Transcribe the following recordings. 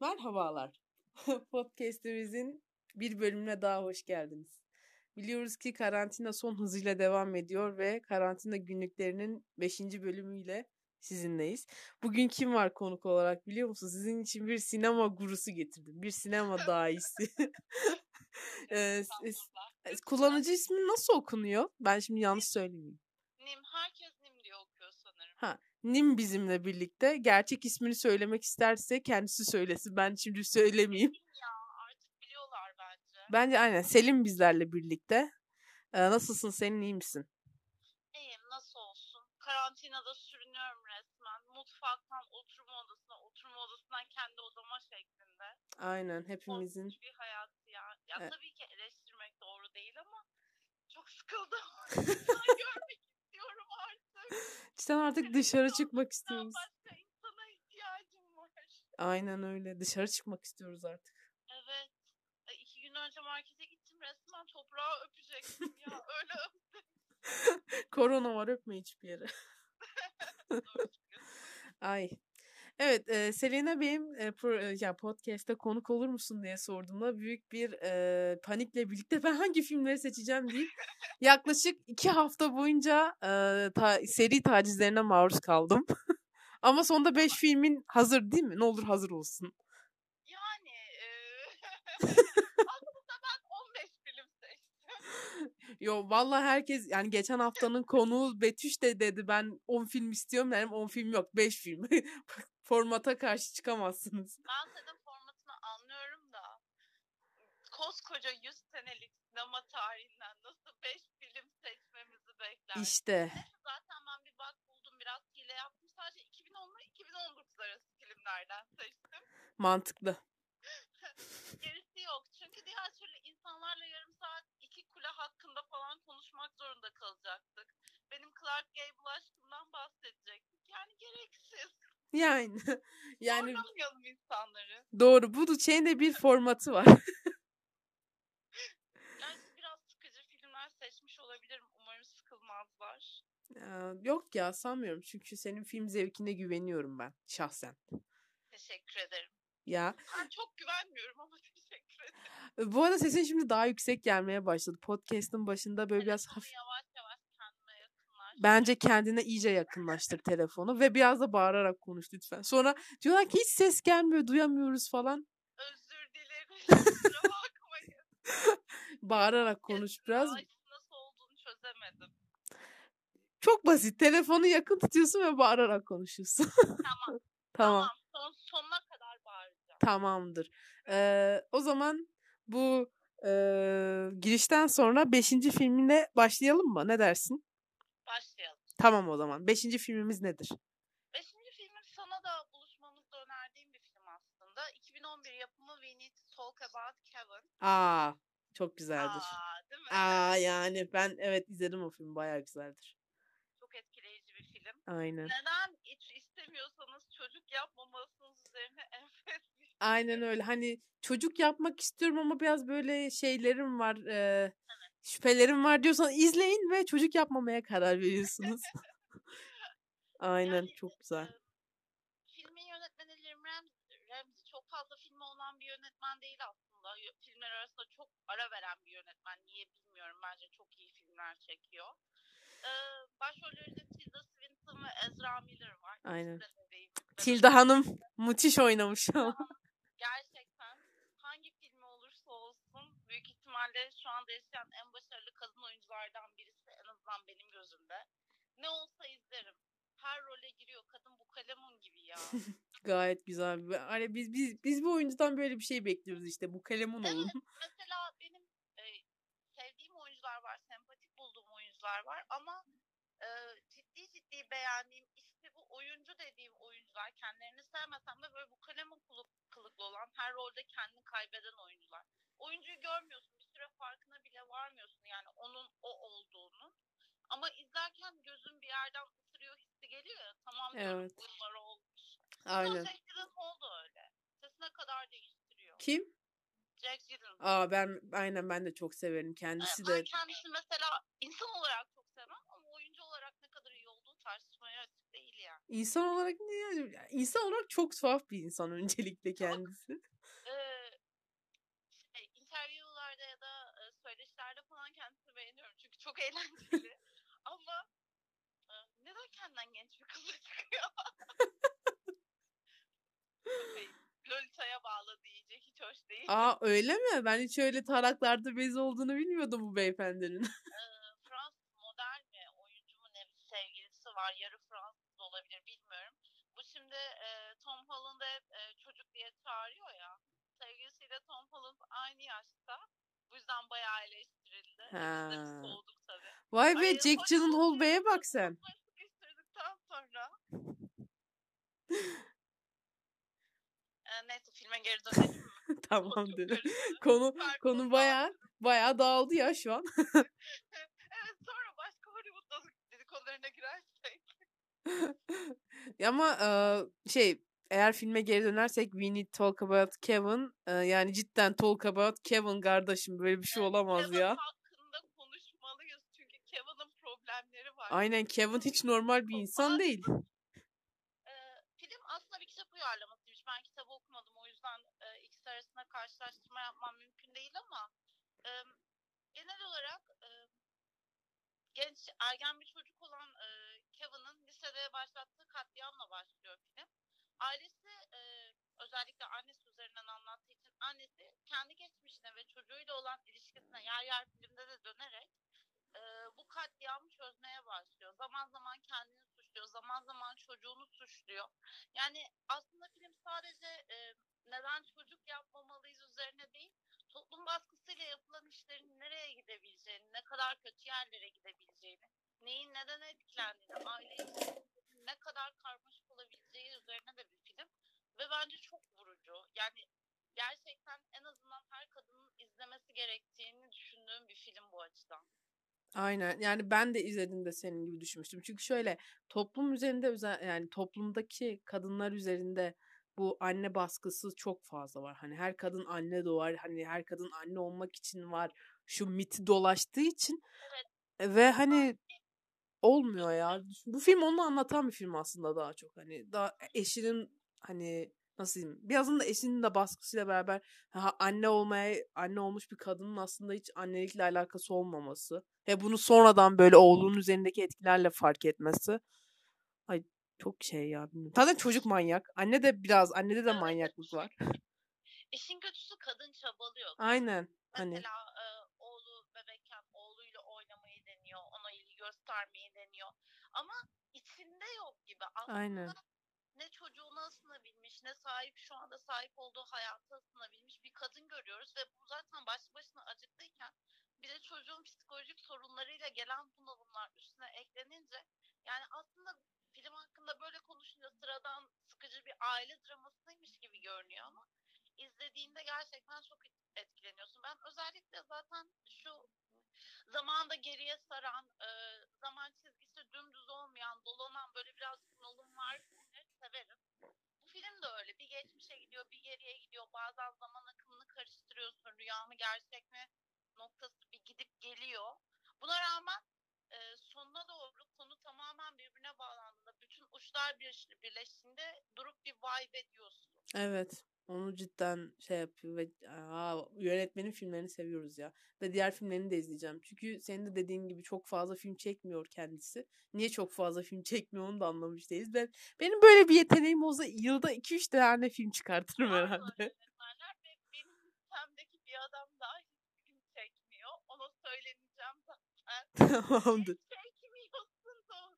Merhabalar. Podcast'imizin bir bölümüne daha hoş geldiniz. Biliyoruz ki karantina son hızıyla devam ediyor ve karantina günlüklerinin 5. bölümüyle sizinleyiz. Bugün kim var konuk olarak biliyor musunuz? Sizin için bir sinema gurusu getirdim. Bir sinema dahisi. ee, kullanıcı ismi nasıl okunuyor? Ben şimdi yanlış söylemeyeyim. Nim. Herkes Nim diye okuyor sanırım. Ha, Nim bizimle birlikte. Gerçek ismini söylemek isterse kendisi söylesin. Ben şimdi söylemeyeyim. Ya artık biliyorlar bence. Bence aynen Selim bizlerle birlikte. Ee, nasılsın? Senin iyi misin? İyiyim nasıl olsun. Karantinada sürünüyorum resmen. Mutfaktan oturma odasına, oturma odasından kendi odama şeklinde. Aynen hepimizin. Korkunç bir hayat ya. Ya Evet. tabii ki eleştirmek doğru değil ama çok sıkıldım. Görmek Cidden artık dışarı çıkmak istiyoruz. Başka insana ihtiyacım var. Aynen öyle. Dışarı çıkmak istiyoruz artık. Evet. Ay, iki gün önce markete gittim resmen toprağı öpecektim ya. Öyle öptüm. Korona var öpme hiçbir yere. Ay. Evet, e, Selena benim e, pro, e, ya podcast'te konuk olur musun diye sorduğumda büyük bir e, panikle birlikte ben hangi filmleri seçeceğim deyip yaklaşık iki hafta boyunca e, ta- seri tacizlerine maruz kaldım. Ama sonunda beş filmin hazır değil mi? Ne olur hazır olsun. Yani eee aslında ben 15 film seçtim. Yo vallahi herkes yani geçen haftanın konuğu Betüş de dedi ben 10 film istiyorum dedim 10 film yok 5 film. Formata karşı çıkamazsınız. Ben senin formatını anlıyorum da koskoca 100 senelik sinema tarihinden nasıl 5 film seçmemizi bekler. İşte Neyse zaten ben bir bak buldum biraz hile yaptım. Sadece 2010 ile 2019 arası filmlerden seçtim. mantıklı. Gerisi yok. Çünkü diğer türlü insanlarla yarım saat iki kule hakkında falan konuşmak zorunda kalacaktık. Benim Clark Gable aşkımdan bahsedecektik. Yani gereksiz. Yani yani Zorlamayalım insanları. doğru bu şeyin de bir formatı var. Yani biraz sıkıcı filmler seçmiş olabilirim. Umarım sıkılmazlar. Ee, Yok ya sanmıyorum çünkü senin film zevkine güveniyorum ben şahsen. Teşekkür ederim. Ya Ben çok güvenmiyorum ama teşekkür ederim. bu arada sesin şimdi daha yüksek gelmeye başladı. Podcast'ın başında böyle biraz hafif yavaş. Bence kendine iyice yakınlaştır telefonu ve biraz da bağırarak konuş lütfen. Sonra diyorlar ki hiç ses gelmiyor, duyamıyoruz falan. Özür dilerim. Bağırarak konuş biraz. Nasıl olduğunu çözemedim. Çok basit. Telefonu yakın tutuyorsun ve bağırarak konuşuyorsun. Tamam. tamam, Son, sonuna kadar bağıracağım. tamamdır. Ee, o zaman bu e, girişten sonra 5. filmine başlayalım mı? Ne dersin? Tamam o zaman. 5. filmimiz nedir? Beşinci filmim sana da buluşmamızda önerdiğim bir film aslında. 2011 yapımı We Need to Talk About Kevin. Aa, çok güzeldir. Aa, değil mi? Aa yani ben evet izledim o filmi bayağı güzeldir. Çok etkileyici bir film. Aynen. Neden hiç istemiyorsanız çocuk yapmamalısınız üzerine enfes Aynen öyle. Hani çocuk yapmak istiyorum ama biraz böyle şeylerim var, e, şüphelerim var diyorsan izleyin ve çocuk yapmamaya karar veriyorsunuz. Aynen Yani, çok güzel. e, Filmin yönetmeni Lim Ramsey, çok fazla filmi olan bir yönetmen değil aslında. Filmler arasında çok ara veren bir yönetmen. Niye bilmiyorum. Bence çok iyi filmler çekiyor. Ee, başrollerinde Tilda Swinton ve Ezra Miller var. Aynen. Tilda Hanım müthiş oynamış ama. Gerçekten hangi filmi olursa olsun büyük ihtimalle şu anda yaşayan en oyunculardan birisi en azından benim gözümde. Ne olsa izlerim. Her role giriyor. Kadın bu kalemun gibi ya. Gayet güzel. Hani biz biz biz bu oyuncudan böyle bir şey bekliyoruz işte. Bu kalemun olun. Mesela benim e, sevdiğim oyuncular var, sempatik bulduğum oyuncular var ama e, ciddi ciddi beğendiğim oyuncu dediğim oyuncular kendilerini sevmesem de böyle bu kalemun kılık, kılıklı olan her rolde kendini kaybeden oyuncular. Oyuncuyu görmüyorsun bir süre farkına bile varmıyorsun yani onun o olduğunu. Ama izlerken gözün bir yerden ısırıyor hissi geliyor ya tamam Evet. bunlar olmuş. Aynen. Jack da öyle. Sesine kadar değiştiriyor. Kim? Jack Gyllenhaal. Aa ben aynen ben de çok severim. Kendisi ben de kendisi mesela insan olarak çok sevmem ama oyuncu olarak ne kadar iyi olduğu yani. İnsan olarak ne? Yani İnsan olarak çok tuhaf bir insan öncelikle kendisi. Ee, şey, interviewlarda ya da e, söyleşilerde falan kendisini beğeniyorum. Çünkü çok eğlenceli. Ama e, neden kendinden genç bir kızla çıkıyor? Şey, Lolita'ya bağlı diyecek hiç hoş değil. Aa öyle mi? Ben hiç öyle taraklarda bez olduğunu bilmiyordum bu beyefendinin. Ee, Fransız model mi, oyuncu mu ne sevgilisi var. Yarı Fransız da olabilir bilmiyorum. Bu şimdi e, Tom Holland'ı hep e, çocuk diye çağırıyor ya. Sevgilisiyle Tom Holland aynı yaşta. Bu yüzden bayağı eleştirildi. Biz de Ha. soğuduk tabii. Vay be Ay, Jack Gyllenhaal Bey'e bak sen. Sonra. Ee, neyse filme geri dönelim mi? Tamamdır. Konu konu bayağı bayağı dağıldı ya şu an. Evet sonra başka Hollywood dedikodularına girersek. Ama e, şey eğer filme geri dönersek We Need Talk About Kevin e, yani cidden talk about Kevin kardeşim böyle bir şey olamaz Kevin ya. hakkında konuşmalıyız çünkü Kevin'in problemleri var. Aynen Kevin hiç normal bir insan değil. Ee, film aslında bir kitap uyarlamasıymış. Ben kitabı okumadım o yüzden e, ikisi arasında karşılaştırma yapmam mümkün değil ama e, genel olarak e, genç ergen bir çocuk olan e, Kevin'in lisede başlattığı katliamla başlıyor film. Ailesi e, özellikle annesi üzerinden anlattığı için annesi kendi geçmişine ve çocuğuyla olan ilişkisine yer yer filmde de dönerek e, bu katliamı çözmeye başlıyor. Zaman zaman kendini suçluyor, zaman zaman çocuğunu suçluyor. Yani aslında film sadece e, neden çocuk yapmamalıyız üzerine değil, toplum baskısıyla yapılan işlerin nereye gidebileceğini, ne kadar kötü yerlere gidebileceğini, neyin neden etkilendiğini, aile ne kadar karmaşık olabileceği üzerine de bir film. Ve bence çok vurucu. Yani gerçekten en azından her kadının izlemesi gerektiğini düşündüğüm bir film bu açıdan. Aynen. Yani ben de izlediğimde senin gibi düşünmüştüm. Çünkü şöyle toplum üzerinde yani toplumdaki kadınlar üzerinde bu anne baskısı çok fazla var. Hani her kadın anne doğar. Hani her kadın anne olmak için var. Şu miti dolaştığı için Evet. ve hani olmuyor ya. Bu film onu anlatan bir film aslında daha çok. Hani daha eşinin hani nasıl diyeyim? Birazın da eşinin de baskısıyla beraber ha, anne olmaya anne olmuş bir kadının aslında hiç annelikle alakası olmaması ve bunu sonradan böyle oğlunun üzerindeki etkilerle fark etmesi. Ay çok şey ya bilmiyorum. Zaten çocuk manyak. Anne de biraz annede de manyaklık var. İşin kötüsü kadın çabalıyor. Aynen. Hani Mesela e, oğlu bebekken oğluyla oynamayı deniyor, ona ilgi göstermeyi. Ama içinde yok gibi. Aslında aynen. ne çocuğuna ısınabilmiş, ne sahip şu anda sahip olduğu hayata ısınabilmiş bir kadın görüyoruz ve bu zaten başlı başına acıklıyken bir de çocuğun psikolojik sorunlarıyla gelen bunalımlar üstüne eklenince yani aslında film hakkında böyle konuşunca sıradan sıkıcı bir aile dramasıymış gibi görünüyor ama izlediğinde gerçekten çok etkileniyorsun. Ben özellikle zaten şu zamanda geriye saran, e, zaman çizgisi dümdüz olmayan, dolanan böyle biraz bunalım var severim. Bu film de öyle. Bir geçmişe gidiyor, bir geriye gidiyor. Bazen zaman akımını karıştırıyorsun. Rüya mı gerçek mi noktası bir gidip geliyor. Buna rağmen e, sonuna doğru konu tamamen birbirine bağlandığında, bütün uçlar bir, birleştiğinde durup bir vibe ediyorsun. Evet. Onu cidden şey yapıyor ve aa, yönetmenin filmlerini seviyoruz ya. Ve diğer filmlerini de izleyeceğim. Çünkü senin de dediğin gibi çok fazla film çekmiyor kendisi. Niye çok fazla film çekmiyor onu da anlamış değiliz. Ben, benim böyle bir yeteneğim olsa yılda 2-3 tane film çıkartırım herhalde. böyle yönetmenler ve benim listemdeki bir adam daha hiç film çekmiyor. Ona söyleneceğim zaten. Tamamdır. Çekmiyorsun doğru.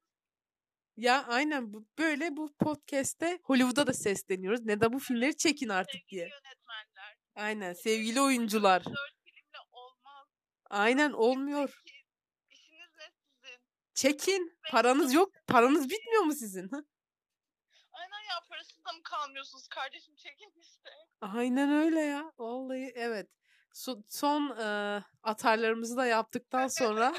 Ya aynen böyle bu podcast'te Hollywood'a da sesleniyoruz. Ne de bu filmleri çekin artık Sevgili diye. yönetmenler. Aynen sevgili oyuncular. Dört filmle olmaz. Aynen olmuyor. Çekin. İşiniz ne sizin? Çekin. Paranız yok. Paranız bitmiyor mu sizin? Aynen ya parasız da mı kalmıyorsunuz kardeşim çekin işte. Aynen öyle ya. Vallahi evet. So- son e, atarlarımızı da yaptıktan sonra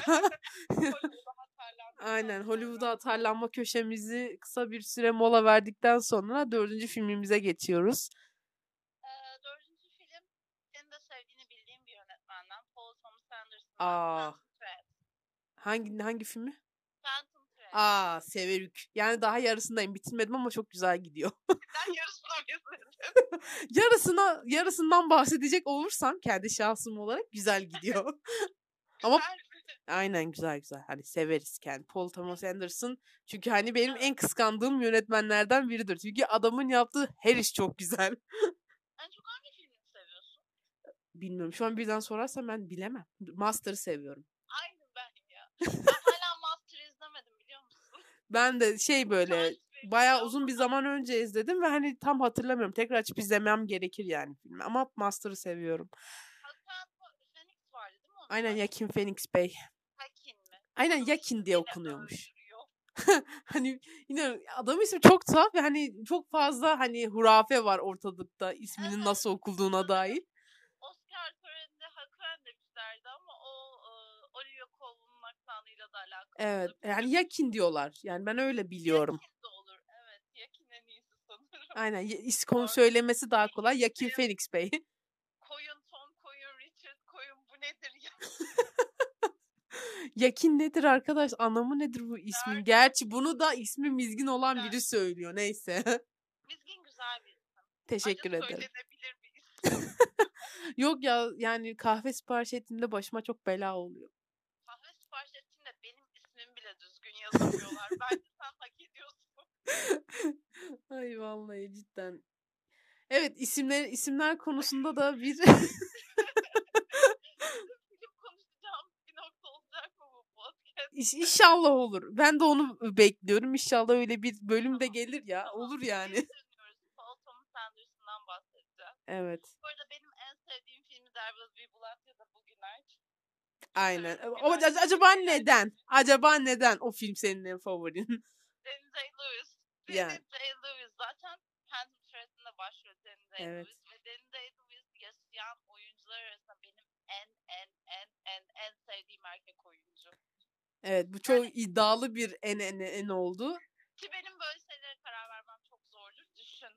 aynen. Hollywood'a atarlanma köşemizi kısa bir süre mola verdikten sonra dördüncü filmimize geçiyoruz. Ee, dördüncü film senin de sevdiğini bildiğim bir yönetmenden Paul Thomas Anderson'dan Aa. Phantom Thread. Hangi hangi filmi? Phantom Thread. Aa severük. Yani daha yarısındayım. Bitirmedim ama çok güzel gidiyor. Sen yarısını mı izledin? Yarısına yarısından bahsedecek olursam kendi şahsım olarak güzel gidiyor. Ama- Güzel? Aynen güzel güzel. Hani severiz kendi. Paul Thomas Anderson. Çünkü hani benim en kıskandığım yönetmenlerden biridir. Çünkü adamın yaptığı her iş çok güzel. En çok hangi filmini seviyorsun? Bilmiyorum. Şu an birden sorarsan ben bilemem. Master'ı seviyorum. Aynı benim ya. Ben hala Master'ı izlemedim biliyor musun? Ben de şey böyle bayağı uzun bir ama zaman önce izledim ve hani tam hatırlamıyorum. Tekrar açıp izlemem gerekir yani filmi. Ama Master'ı seviyorum. Hakan Phoenix vardı değil mi? onun Aynen? Yakin Phoenix Bey. Hakin mi? Aynen Yakin diye okunuyormuş. hani yine adam ismi çok tuhaf ve hani çok fazla hani hurafe var ortalıkta isminin Evet. nasıl okulduğuna dair. Oscar töreninde Hakan demişlerdi ama o e, Olivia Colman'ın aksanıyla da alakalı. Evet yani Yakin diyorlar. Yani ben öyle biliyorum. Yakin de olur. Evet. Yakin en iyisi sanırım. Aynen Doğru. söylemesi daha kolay. Yakin Phoenix Bey. Koyun Tom, koyun Richard, koyun bu nedir ya? Yakin nedir arkadaş? Anlamı nedir bu ismin? Gerçi bunu da ismi Mizgin olan biri söylüyor. Neyse. Mizgin güzel bir isim. Teşekkür Acı ederim. söylenebilir bir isim. Yok ya yani kahve sipariş ettiğimde başıma çok bela oluyor. Kahve sipariş ettiğinde benim ismimi bile düzgün yazamıyorlar. Bence sen hak ediyorsun. Ay vallahi cidden. Evet isimler isimler konusunda da bir Film konuşacağım bir nokta olacak mı bu podcast? İş- İnşallah olur. Ben de onu bekliyorum. İnşallah öyle bir bölüm de gelir ya. Tamam, Olur yani. dönüyoruz. Paul Thomas Anderson'dan bahsedeceğim. Evet. Bu arada benim en sevdiğim filmi There Was We Blood ya da Bugüner. Aynen. Ama biraz- acaba neden? Acaba neden o film senin en favorin? Daniel Day-Lewis. Yani. Daniel Day-Lewis zaten Phantom Thread'inde başlıyor Daniel Evet. Day-Lewis. Ve Daniel Day-Lewis yaşayan oyuncular arasında benim en en en en en sevdiğim erkek oyuncu. Evet bu çok iddialı bir en en en oldu. Ki benim böyle şeylere karar vermem çok zordur. Düşün.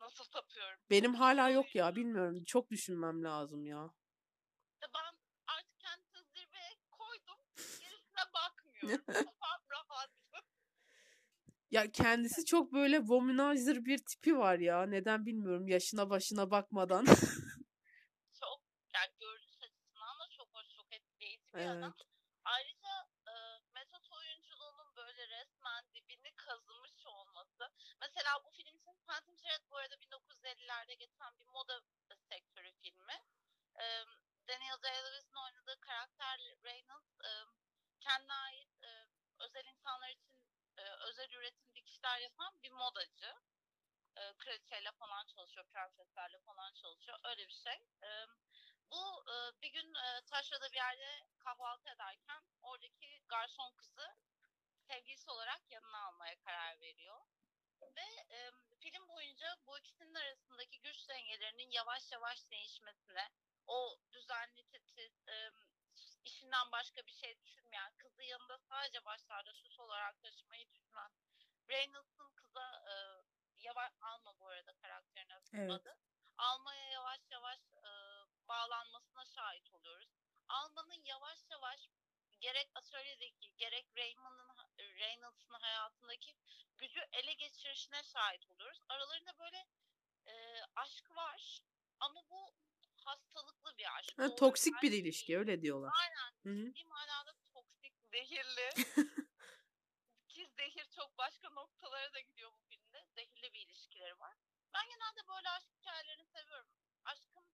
Nasıl tapıyorum. Benim hala yok ya bilmiyorum. Çok düşünmem lazım ya. İşte ben artık kendimi zirveye koydum. Gerisine bakmıyorum. Kafam rahat. Ya kendisi çok böyle womanizer bir tipi var ya. Neden bilmiyorum. Yaşına başına bakmadan. Çok yani görünüş açısından da çok hoş, çok etkileyici bir adam. evet. Ayrıca e, metot oyunculuğunun böyle resmen dibini kazımış olması. Mesela bu film için Phantom Thread bu arada 1950'lerde geçen bir moda sektörü filmi. E, Daniel Day-Lewis'in oynadığı karakter Reynolds e, kendine ait e, özel insanlar için e, özel üretim dikişler yapan bir modacı. E, kraliçeyle falan çalışıyor, prenseslerle falan çalışıyor. Öyle bir şey. E, bu e, bir gün e, taşrada bir yerde kahvaltı ederken oradaki garson kızı sevgilisi olarak yanına almaya karar veriyor. Ve e, film boyunca bu ikisinin arasındaki güç dengelerinin yavaş yavaş değişmesine, o düzenli titiz, e, işinden başka bir şey düşünmeyen, kızı yanında sadece başlarda süs olarak taşımayı düşünen, Reynolds'ın kıza e, yavaş alma bu arada karakterine Evet. adı. Almaya yavaş yavaş e, bağlanmasına şahit oluyoruz. Almanın yavaş yavaş gerek atölyedeki gerek Raymond'ın Reynolds'ın hayatındaki gücü ele geçirişine şahit oluyoruz. Aralarında böyle e, aşk var ama bu hastalıklı bir aşk. Ha, Doğru toksik bir ilişki öyle diyorlar. Aynen. Hı hı. Ciddi manada toksik, zehirli. Ki zehir çok başka noktalara da gidiyor bu filmde. Zehirli bir ilişkileri var. Ben genelde böyle aşk hikayelerini seviyorum. Aşkın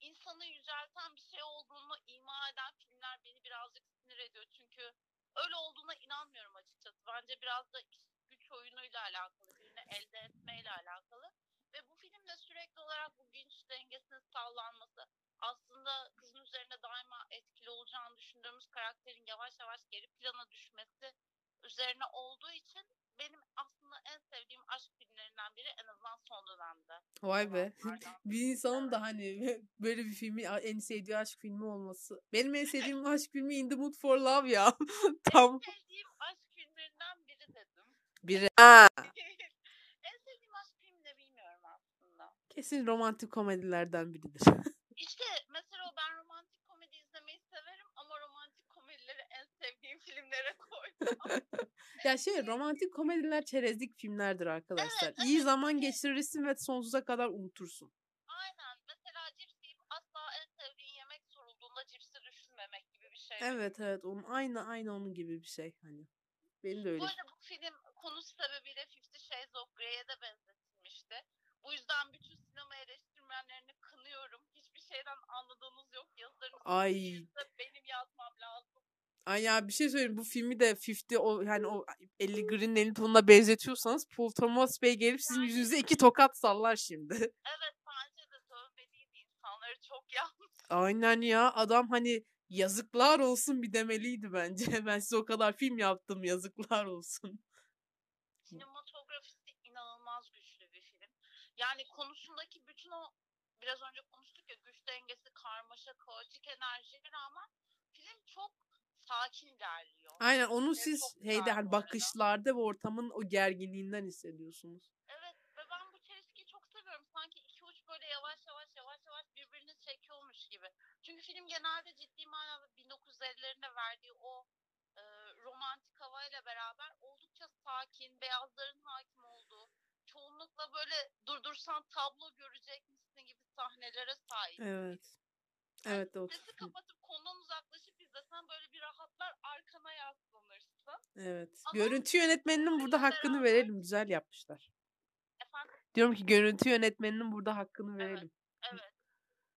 insanı yücelten bir şey olduğunu ima eden filmler beni birazcık sinir ediyor. Çünkü öyle olduğuna inanmıyorum açıkçası. Bence biraz da iş güç oyunuyla alakalı, birini elde etmeyle alakalı. Ve bu filmde sürekli olarak bu güç dengesinin sağlanması, aslında kızın üzerinde daima etkili olacağını düşündüğümüz karakterin yavaş yavaş geri plana düşmesi üzerine olduğu için benim aslında en sevdiğim aşk filmlerinden biri en azından son dönemde. Vay be. zamanlardan. Bir insanın da hani böyle bir filmi en sevdiği aşk filmi olması. Benim en sevdiğim aşk filmi In the Mood for Love ya. Tam En sevdiğim aşk filmlerinden biri dedim. bir ha. en sevdiğim aşk filmi de bilmiyorum aslında. Kesin romantik komedilerden biridir. İşte mesela ben romantik komedi izlemeyi severim ama romantik komedileri en sevdiğim filmlere koymam. ya şey romantik komediler çerezlik filmlerdir arkadaşlar. Evet, İyi evet, zaman geçirirsin ve sonsuza kadar unutursun. Aynen. Mesela cips yiyip asla en sevdiğin yemek sorulduğunda cipsi düşünmemek gibi bir şey. Evet evet onun aynı aynı onun gibi bir şey hani. Benim de öyle. Bu arada bu film konusu sebebiyle Fifty Shades of Grey'e de benzetilmişti. Bu yüzden bütün sinema eleştirmenlerini kınıyorum. Hiçbir şeyden anladığınız yok. Yazılarınızı Ay. benim yazmam lazım. Ay ya bir şey söyleyeyim bu filmi de 50 o yani o 50 Green Elin tonuna benzetiyorsanız Paul Thomas Bey gelip sizin yüzünüze iki tokat sallar şimdi. Evet bence de sövmeliydi insanları çok yanlış. Aynen ya adam hani yazıklar olsun bir demeliydi bence. Ben size o kadar film yaptım yazıklar olsun. Sinematografisi inanılmaz güçlü bir film. Yani konusundaki bütün o biraz önce konuştuk ya güç dengesi, karmaşa, kaotik enerjiye rağmen film çok sakin ilerliyor. Aynen onu siz şeyde hani bakışlarda ve ortamın o gerginliğinden hissediyorsunuz. Evet ve ben bu çelişkiyi çok seviyorum. Sanki iki uç böyle yavaş yavaş yavaş yavaş birbirini çekiyormuş gibi. Film genelde ciddi manada 1950'lerinde verdiği o e, romantik havayla beraber oldukça sakin, beyazların hakim olduğu, çoğunlukla böyle durdursan tablo görecekmişsin gibi sahnelere sahip. Evet. Yani Evet o. Sesi kapatıp konudan uzaklaşıp izlesen böyle bir rahatlar arkana yaslanırsın. Evet. Ama Görüntü yönetmeninin burada hakkını verelim. Güzel yapmışlar. Efendim Diyorum ki görüntü yönetmeninin burada hakkını Evet. verelim. evet.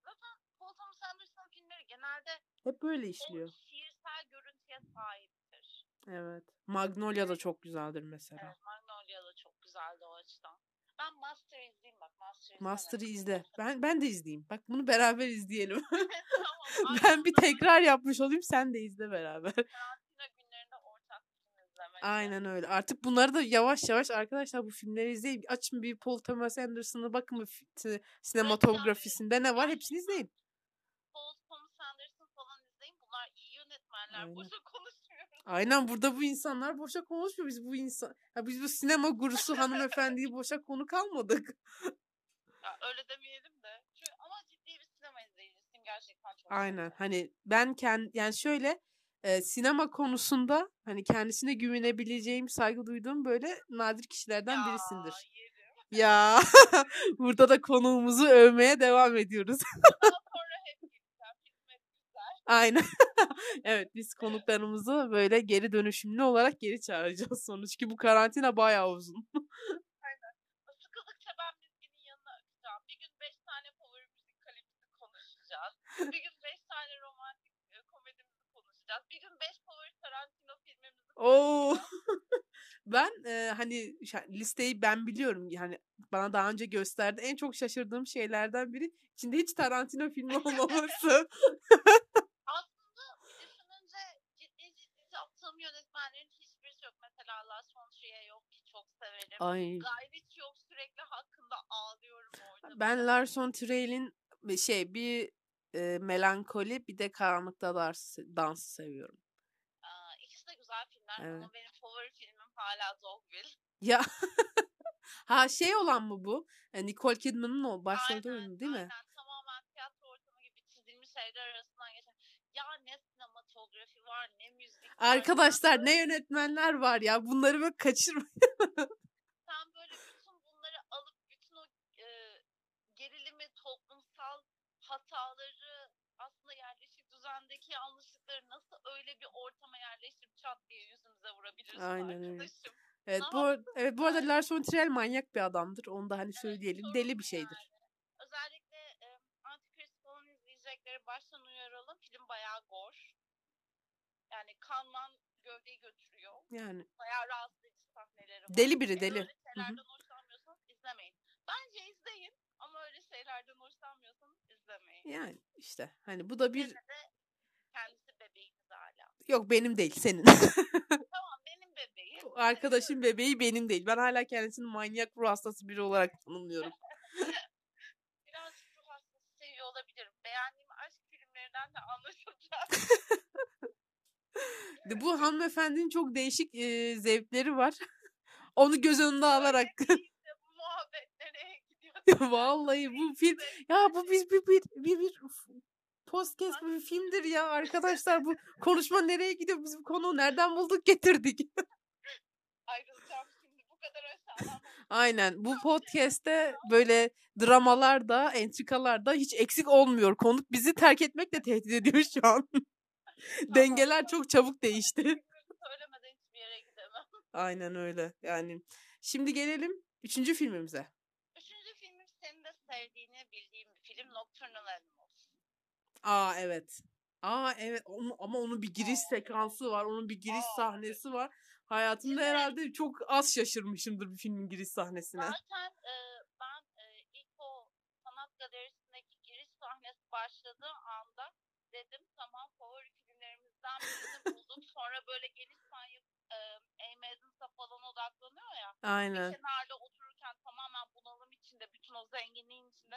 Zaten Paul Thomas Anderson filmleri genelde Hep böyle o işliyor. şiirsel görüntüye sahiptir. Evet. Magnolia da çok güzeldir mesela. Evet, Magnolia da çok güzeldi o açıdan. Ben Master'ı izleyeyim bak. Master'ı Master'ı izle. Ben ben de izleyeyim. Bak bunu beraber izleyelim. tamam. ben bir tekrar yapmış olayım sen de izle beraber. Aynen öyle. Artık bunları da yavaş yavaş arkadaşlar bu filmleri izleyin. Açın bir Paul Thomas Anderson'ı bakın bu fi- si- sinematografisinde ne var hepsini izleyin. Paul Thomas Anderson falan izleyin. Bunlar iyi yönetmenler. Aynen. Boşa konuşmuyoruz. Aynen burada bu insanlar boşa konuşmuyor. Biz bu insan ya biz bu sinema gurusu hanımefendiyi boşa konu kalmadık. Ya, öyle demeyelim de. Çünkü, ama ciddi bir sinema izleyicisiyim. Gerçekten çok Aynen. seviyorum. Hani ben kend yani şöyle e, sinema konusunda hani kendisine güvenebileceğim, saygı duyduğum böyle nadir kişilerden Ya, birisindir. yerim. Ya burada da konuğumuzu övmeye devam ediyoruz. Daha sonra hep gideceğim. Hizmet güzel. Aynen. evet biz konuklarımızı böyle geri dönüşümlü olarak geri çağıracağız sonuç ki bu karantina bayağı uzun. Sıkıldıkça ben Mizgin'in yanına akacağım. Bir gün beş tane favori müzik kalemimizi konuşacağız. Bir gün beş tane romantik e, komedimizi konuşacağız. Bir gün beş favori Tarantino filmimizi Oo. ben e, hani listeyi ben biliyorum yani bana daha önce gösterdi. En çok şaşırdığım şeylerden biri içinde hiç Tarantino filmi olmaması. Aslında bir düşününce ciddi ciddi yaptığım yönetmenlerin hiçbirisi yok. Mesela Lars von Trier yok ki çok severim. Ay. Ritchie yok sürekli hakkında ağlıyorum orada. Ben Lars Trier'in şey bir e, melankoli bir de karanlıkta dans, dansı seviyorum. Aa, ikisi de güzel filmler Evet. ama benim favori filmim hala Dogville. Ya ha şey olan mı bu? E, Nicole Kidman'ın o Aynen, oyunu değil mi? Aynen tamamen tiyatro ortamı gibi çizilmiş şeyler arasından geçen. Ya ne sinematografi var ne müzik var. Arkadaşlar ne yönetmenler var ya bunları böyle kaçırmayın. Sen böyle bütün bunları alıp bütün o e, gerilimi, toplumsal hataları aslında yerleşik düzendeki yanlışlıkları nasıl öyle bir ortama yerleştirip çat diye yüzümüze vurabilirsin Aynen arkadaşım. Evet bu, Ama ar- evet bu arada Lars von Trier manyak bir adamdır. Onu da hani söyleyelim. sorun Deli bu bir şeydir. yani. Özellikle e, Antikrist falan izleyecekleri baştan uyaralım. Film bayağı gor. Yani kanman gövdeyi götürüyor. Yani Bayağı rahatsız edici sahneleri var. Deli biri, Eğer deli. öyle şeylerden hoşlanmıyorsanız izlemeyin. Bence izleyin ama öyle şeylerden hoşlanmıyorsanız izlemeyin. yani işte hani bu da bir Yine de kendisi bebeğiniz hala. yok benim değil senin. Tamam benim bebeğim. Arkadaşın bebeği benim değil. Ben hala kendisini manyak ruh hastası biri olarak tanımlıyorum. Birazcık ruh hastası seviyor olabilirim. Beğendiğim aşk filmlerinden de anlaşılacak. Bu hanımefendinin çok değişik e, zevkleri var. Onu göz önünde alarak Öyle değil de bu muhabbet nereye gidiyor? vallahi bu film ya bu biz bir bir bir, bir podcast bir filmdir ya arkadaşlar bu konuşma nereye gidiyor biz bu konuyu nereden bulduk getirdik. Ayrılacağım şimdi bu kadar aşağıdan. Aynen bu podcast'te böyle dramalarda, entrikalarda hiç eksik olmuyor. Konuk bizi terk etmekle tehdit ediyor şu an. Dengeler çok çabuk değişti. Söylemeden hiçbir yere gidemem. Aynen öyle. Yani şimdi gelelim üçüncü filmimize. Üçüncü filmim senin de sevdiğini bildiğim bir film Nocturnal Animals. Aa evet. Aa evet Onu- ama onun bir giriş sekansı var. Onun bir giriş Aa, sahnesi var. Hayatımda mi? herhalde çok az şaşırmışımdır bir filmin giriş sahnesine. Zaten e, ben e, ilk o sanat galerisindeki giriş sahnesi başladığı anda dedim tamam favori filmlerimizden birini bulduk. Sonra böyle geniş sahne e, Amy Adams'a falan odaklanıyor ya. Aynen. Bir kenarda otururken tamamen bunalım içinde, bütün o zenginliğin içinde.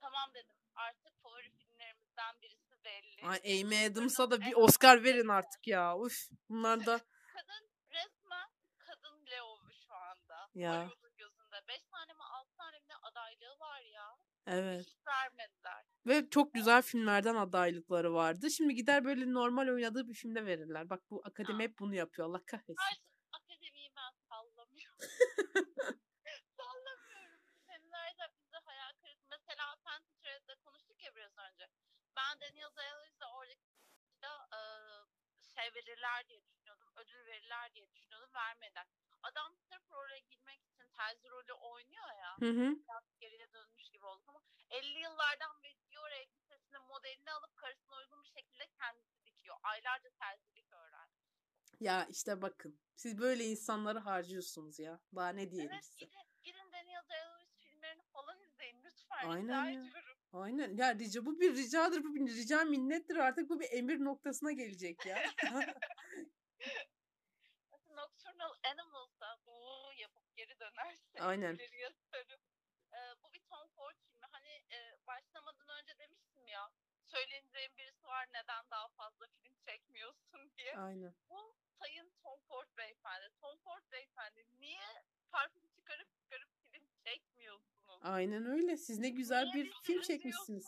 Tamam dedim artık favori filmlerimizden birisi belli. Ay, Amy Adams'a da bir Oscar verin artık ya. Uf bunlar da Kadın resmen kadın Leo'u şu anda. Ya. Hollywood'un gözünde. Beş tane mi altı tane mi adaylığı var ya. evet. Hiç vermediler. Ve çok güzel filmlerden adaylıkları vardı. Şimdi gider böyle normal oynadığı bir filmde verirler. Bak bu akademi hep bunu yapıyor. Allah kahretsin. Artık akademiyi ben. Sallamıyorum. Senelerce bizi hayal kırıklığı. Mesela Fantasy Thread'de konuştuk ya biraz önce. Ben Daniel Day-Lewis'e orada e, şey verirler diye düşünüyordum. Ödül verirler diye düşünüyordum. Vermeden. Adam sırf oraya girmek için terzi rolü oynuyor ya. Hı hı. biraz geriye dönmüş gibi olduk ama 50 yıllardan beri Dior elbisesinin modelini alıp karısına uygun bir şekilde kendisi dikiyor. Aylarca terzilik öğrendi. Ya işte bakın. Siz böyle insanları harcıyorsunuz ya. Daha ne diyelim Evet size. gidin, gidin Daniel Day-Lewis filmlerini falan izleyin lütfen. Aynen ya. ediyorum. Aynen. Ya rica bu bir ricadır, bu bir rica minnettir. Artık bu bir emir noktasına gelecek ya. Nocturnal Animals'da bu yapıp geri dönerse Aynen. ileriye sarıp e, bu bir Tom Ford filmi. Hani e, başlamadan önce demiştim ya söyleneceğim birisi var neden daha fazla film çekmiyorsun diye. Aynen. bu sayın Tom Ford beyefendi. Tom Ford beyefendi niye parfüm çıkarıp? Aynen öyle. Siz ne güzel Niye bir film çekmişsiniz.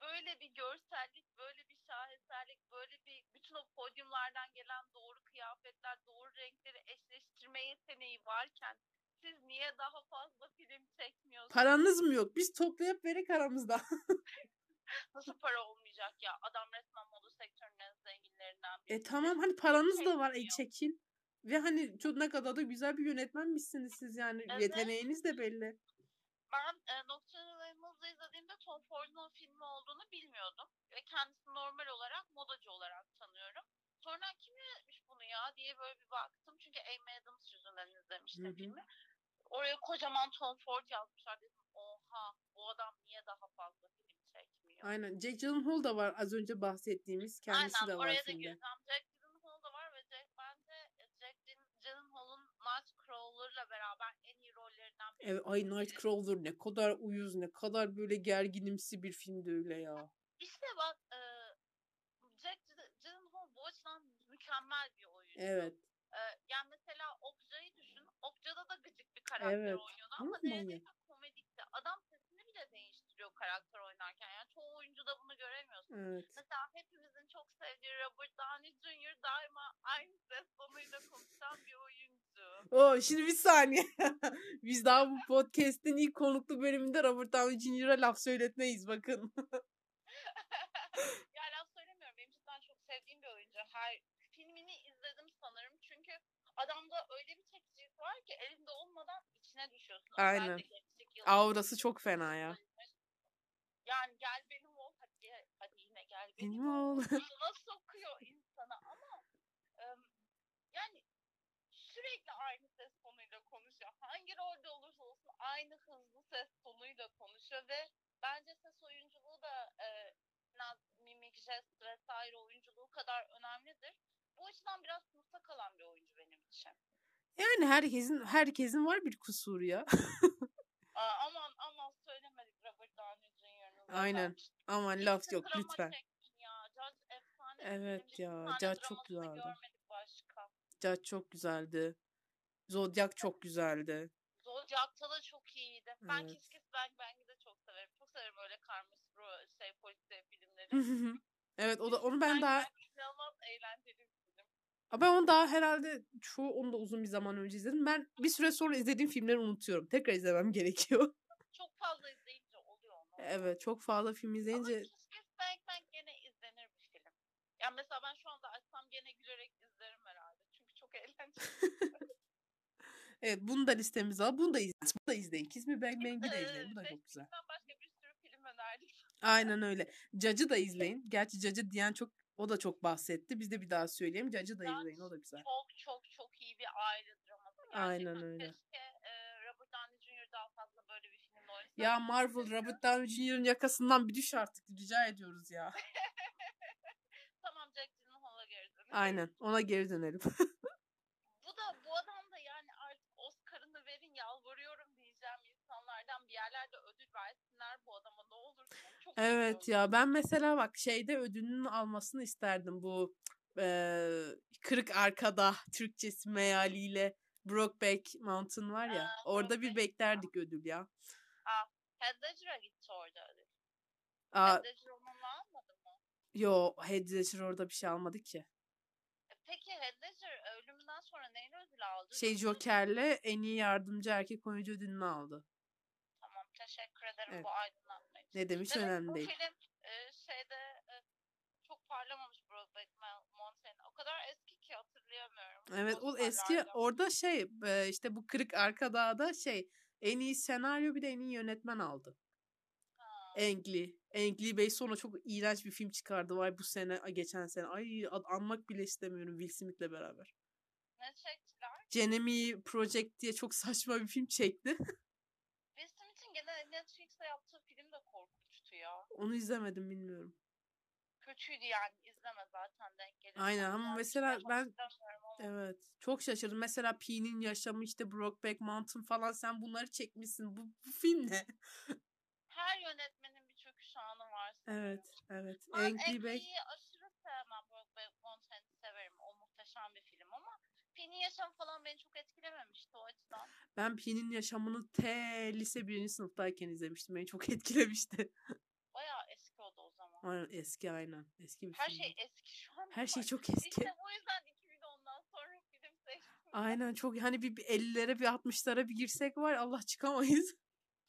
Böyle bir görsellik, böyle bir şaheserlik, böyle bir bütün o podyumlardan gelen doğru kıyafetler, doğru renkleri eşleştirme yeteneği varken siz niye daha fazla film çekmiyorsunuz? Paranız mı yok? Biz toplayıp verek aramızda. Nasıl para olmayacak ya? Adam resmen moda sektörünün en zenginlerinden biri. E tamam hani paranız da var. E çekin. Ve hani çok ne kadar da güzel bir yönetmenmişsiniz siz yani. Evet. Yeteneğiniz de belli. Ben e, Nocturnal Animals'ı izlediğimde Tom Ford'un filmi olduğunu bilmiyordum. Ve kendisini normal olarak modacı olarak tanıyorum. Sonra kim yönetmiş bunu ya diye böyle bir baktım. Çünkü Amy Adams yüzünden izlemiştim Hı hı. filmi. Oraya kocaman Tom Ford yazmışlar. Dedim oha bu adam niye daha fazla film çekmiyor? Aynen. Jake Gyllenhaal da var az önce bahsettiğimiz. Kendisi Aynen de var oraya da gireceğim. Jack Gyllenhaal da var ve Jack, bence Jack Gyllen- Gyllenhaal'ın Nightcrawler'la beraber en iyi Evet, ay Nightcrawler ne kadar uyuz ne kadar böyle gerginimsi bir filmdi öyle ya. İşte bak e, Jack Gy- Gyllenhaal bu açıdan mükemmel bir oyuncu. Evet. E, yani mesela Okca'yı düşün. Okca'da da gıcık bir karakter Evet. oynuyordu ama Ama neredeyse komedikti. Adam sesini bile değiştiriyor karakter oynarken. Yani çoğu oyuncuda bunu göremiyorsun. Evet. Mesela hepimizin çok sevdiği Robert Downey Jr. daima aynı ses tonuyla konuşan bir oyuncu. Oo, şimdi bir saniye. Biz daha bu podcast'in ilk konuklu bölümünde Robert Downey Jr.'a laf söyletmeyiz bakın. ya laf söylemiyorum. Benim cidden çok sevdiğim bir oyuncu. Her filmini izledim sanırım. Çünkü adamda öyle bir çekicilik var ki elinde olmadan içine düşüyorsun. Aynen. Aurası çok fena ya. Yani gel benim ol hadi, hadi yine gel benim, Benim ol. ol. Buna sokuyor insana ama ım, yani sürekli aynı ses tonuyla konuşuyor. Hangi rolde olursa olsun aynı hızlı ses tonuyla konuşuyor ve bence ses oyunculuğu da e, naz, mimik, jest vesaire oyunculuğu kadar önemlidir. Bu açıdan biraz sınıfta kalan bir oyuncu benim için. Yani herkesin herkesin var bir kusuru ya. Aa, aman aman söylemedik Robert Downey Jr.'ın zaten. Aynen. Aman laf yok lütfen. Ya. Judge efsane. bir Evet ya, Judge çok güzeldi. Görmedik başka. Judge çok güzeldi. Zodiac çok güzeldi. Zodiac'ta da çok iyiydi. Ben Evet. Kiss Kiss Bang Bang'i de çok severim. Çok severim öyle karmaşık şey polisiye filmleri. evet o da onu ben daha inanılmaz eğlenceli ben onu daha herhalde çoğu onu da uzun bir zaman önce izledim. Ben bir süre sonra izlediğim filmleri unutuyorum. Tekrar izlemem gerekiyor. Çok fazla onu. Evet çok fazla film izleyince Ama Bang gene izlenir bir film. Yani mesela ben şu anda açsam gene gülerek izlerim herhalde. Çünkü çok eğlenceli. Evet bunu da listemize al. Bunu da izleyin. Bunu da izleyin. Kiss Me Bang Bang'i de izleyin. Bu da çok güzel. Başka bir sürü film önerdik. Aynen öyle. Cacı da izleyin. Gerçi Cacı diyen çok o da çok bahsetti. Biz de bir daha söyleyeyim. Cacı da izleyin. O da güzel. Çok çok çok iyi bir aile draması. Gerçekten Aynen öyle. Keşke Ya Marvel Robert Downey Jr.'ın yakasından bir düş artık. Rica ediyoruz ya. tamam Jack Gyllenhaal'a geri dönelim. Aynen. Ona geri dönelim. Bu da bu adam da yani artık Oscar'ını verin yalvarıyorum diyeceğim insanlardan bir yerlerde ödül versinler bu adama ne olur. Çok Evet ya ben mesela bak şeyde ödülünü almasını isterdim bu eee, Kırık Arkada Türkçesi mealiyle Brokeback Mountain var ya Aa, orada bir beklerdik ödül ya. Heath Ledger'a gitti orada. Aa, Heath Ledger onu almadı mı? yo Ledger orada bir şey almadı ki. E, Peki Ledger ölümünden sonra neyle ödül aldı? Şey Joker'le en iyi yardımcı erkek oyuncu ödülünü aldı. Tamam teşekkür ederim Evet. bu aydınlatma için. Ne demiş Demek önemli bu değil. film e, şeyde e, çok parlamamış Brokeback Mountain. O kadar eski ki hatırlayamıyorum. Evet o eski orada şey e, işte bu Kırık Arkada'da şey en iyi senaryo bir de en iyi yönetmen aldı. Ang Lee Bey sonra çok iğrenç bir film çıkardı var bu sene geçen sene. Ay anmak bile istemiyorum Will Smith'le beraber. Ne çektiler? Jeremy Project diye çok saçma bir film çekti. Will Smith'in gene Netflix'te yaptığı film de korkunçtu ya. Onu izlemedim bilmiyorum. Kötüydü yani izleme zaten denk gelir. Aynen ama Yani mesela ben evet çok şaşırdım. Mesela Pi'nin yaşamı işte Brokeback Mountain falan sen bunları çekmişsin. Bu, bu film ne? Her yönetmenin bir çöküş anı var. Evet evet. Ben Ang Lee Bey. Angry'yi aşırı sevmem. Brokeback Mountain'i severim. O muhteşem bir film ama Penny Yaşam falan beni çok etkilememişti o açıdan. Ben Pi'nin yaşamını T lise birinci sınıftayken izlemiştim. Beni çok etkilemişti. Bayağı eski o da o zaman. Aynen eski aynen. Eski bir Her film. şey eski şu an. Her şey var. çok eski. İşte bu yüzden 2010'dan sonra film seçtim. Aynen çok hani bir, bir 50'lere bir 60'lara bir girsek var Allah çıkamayız.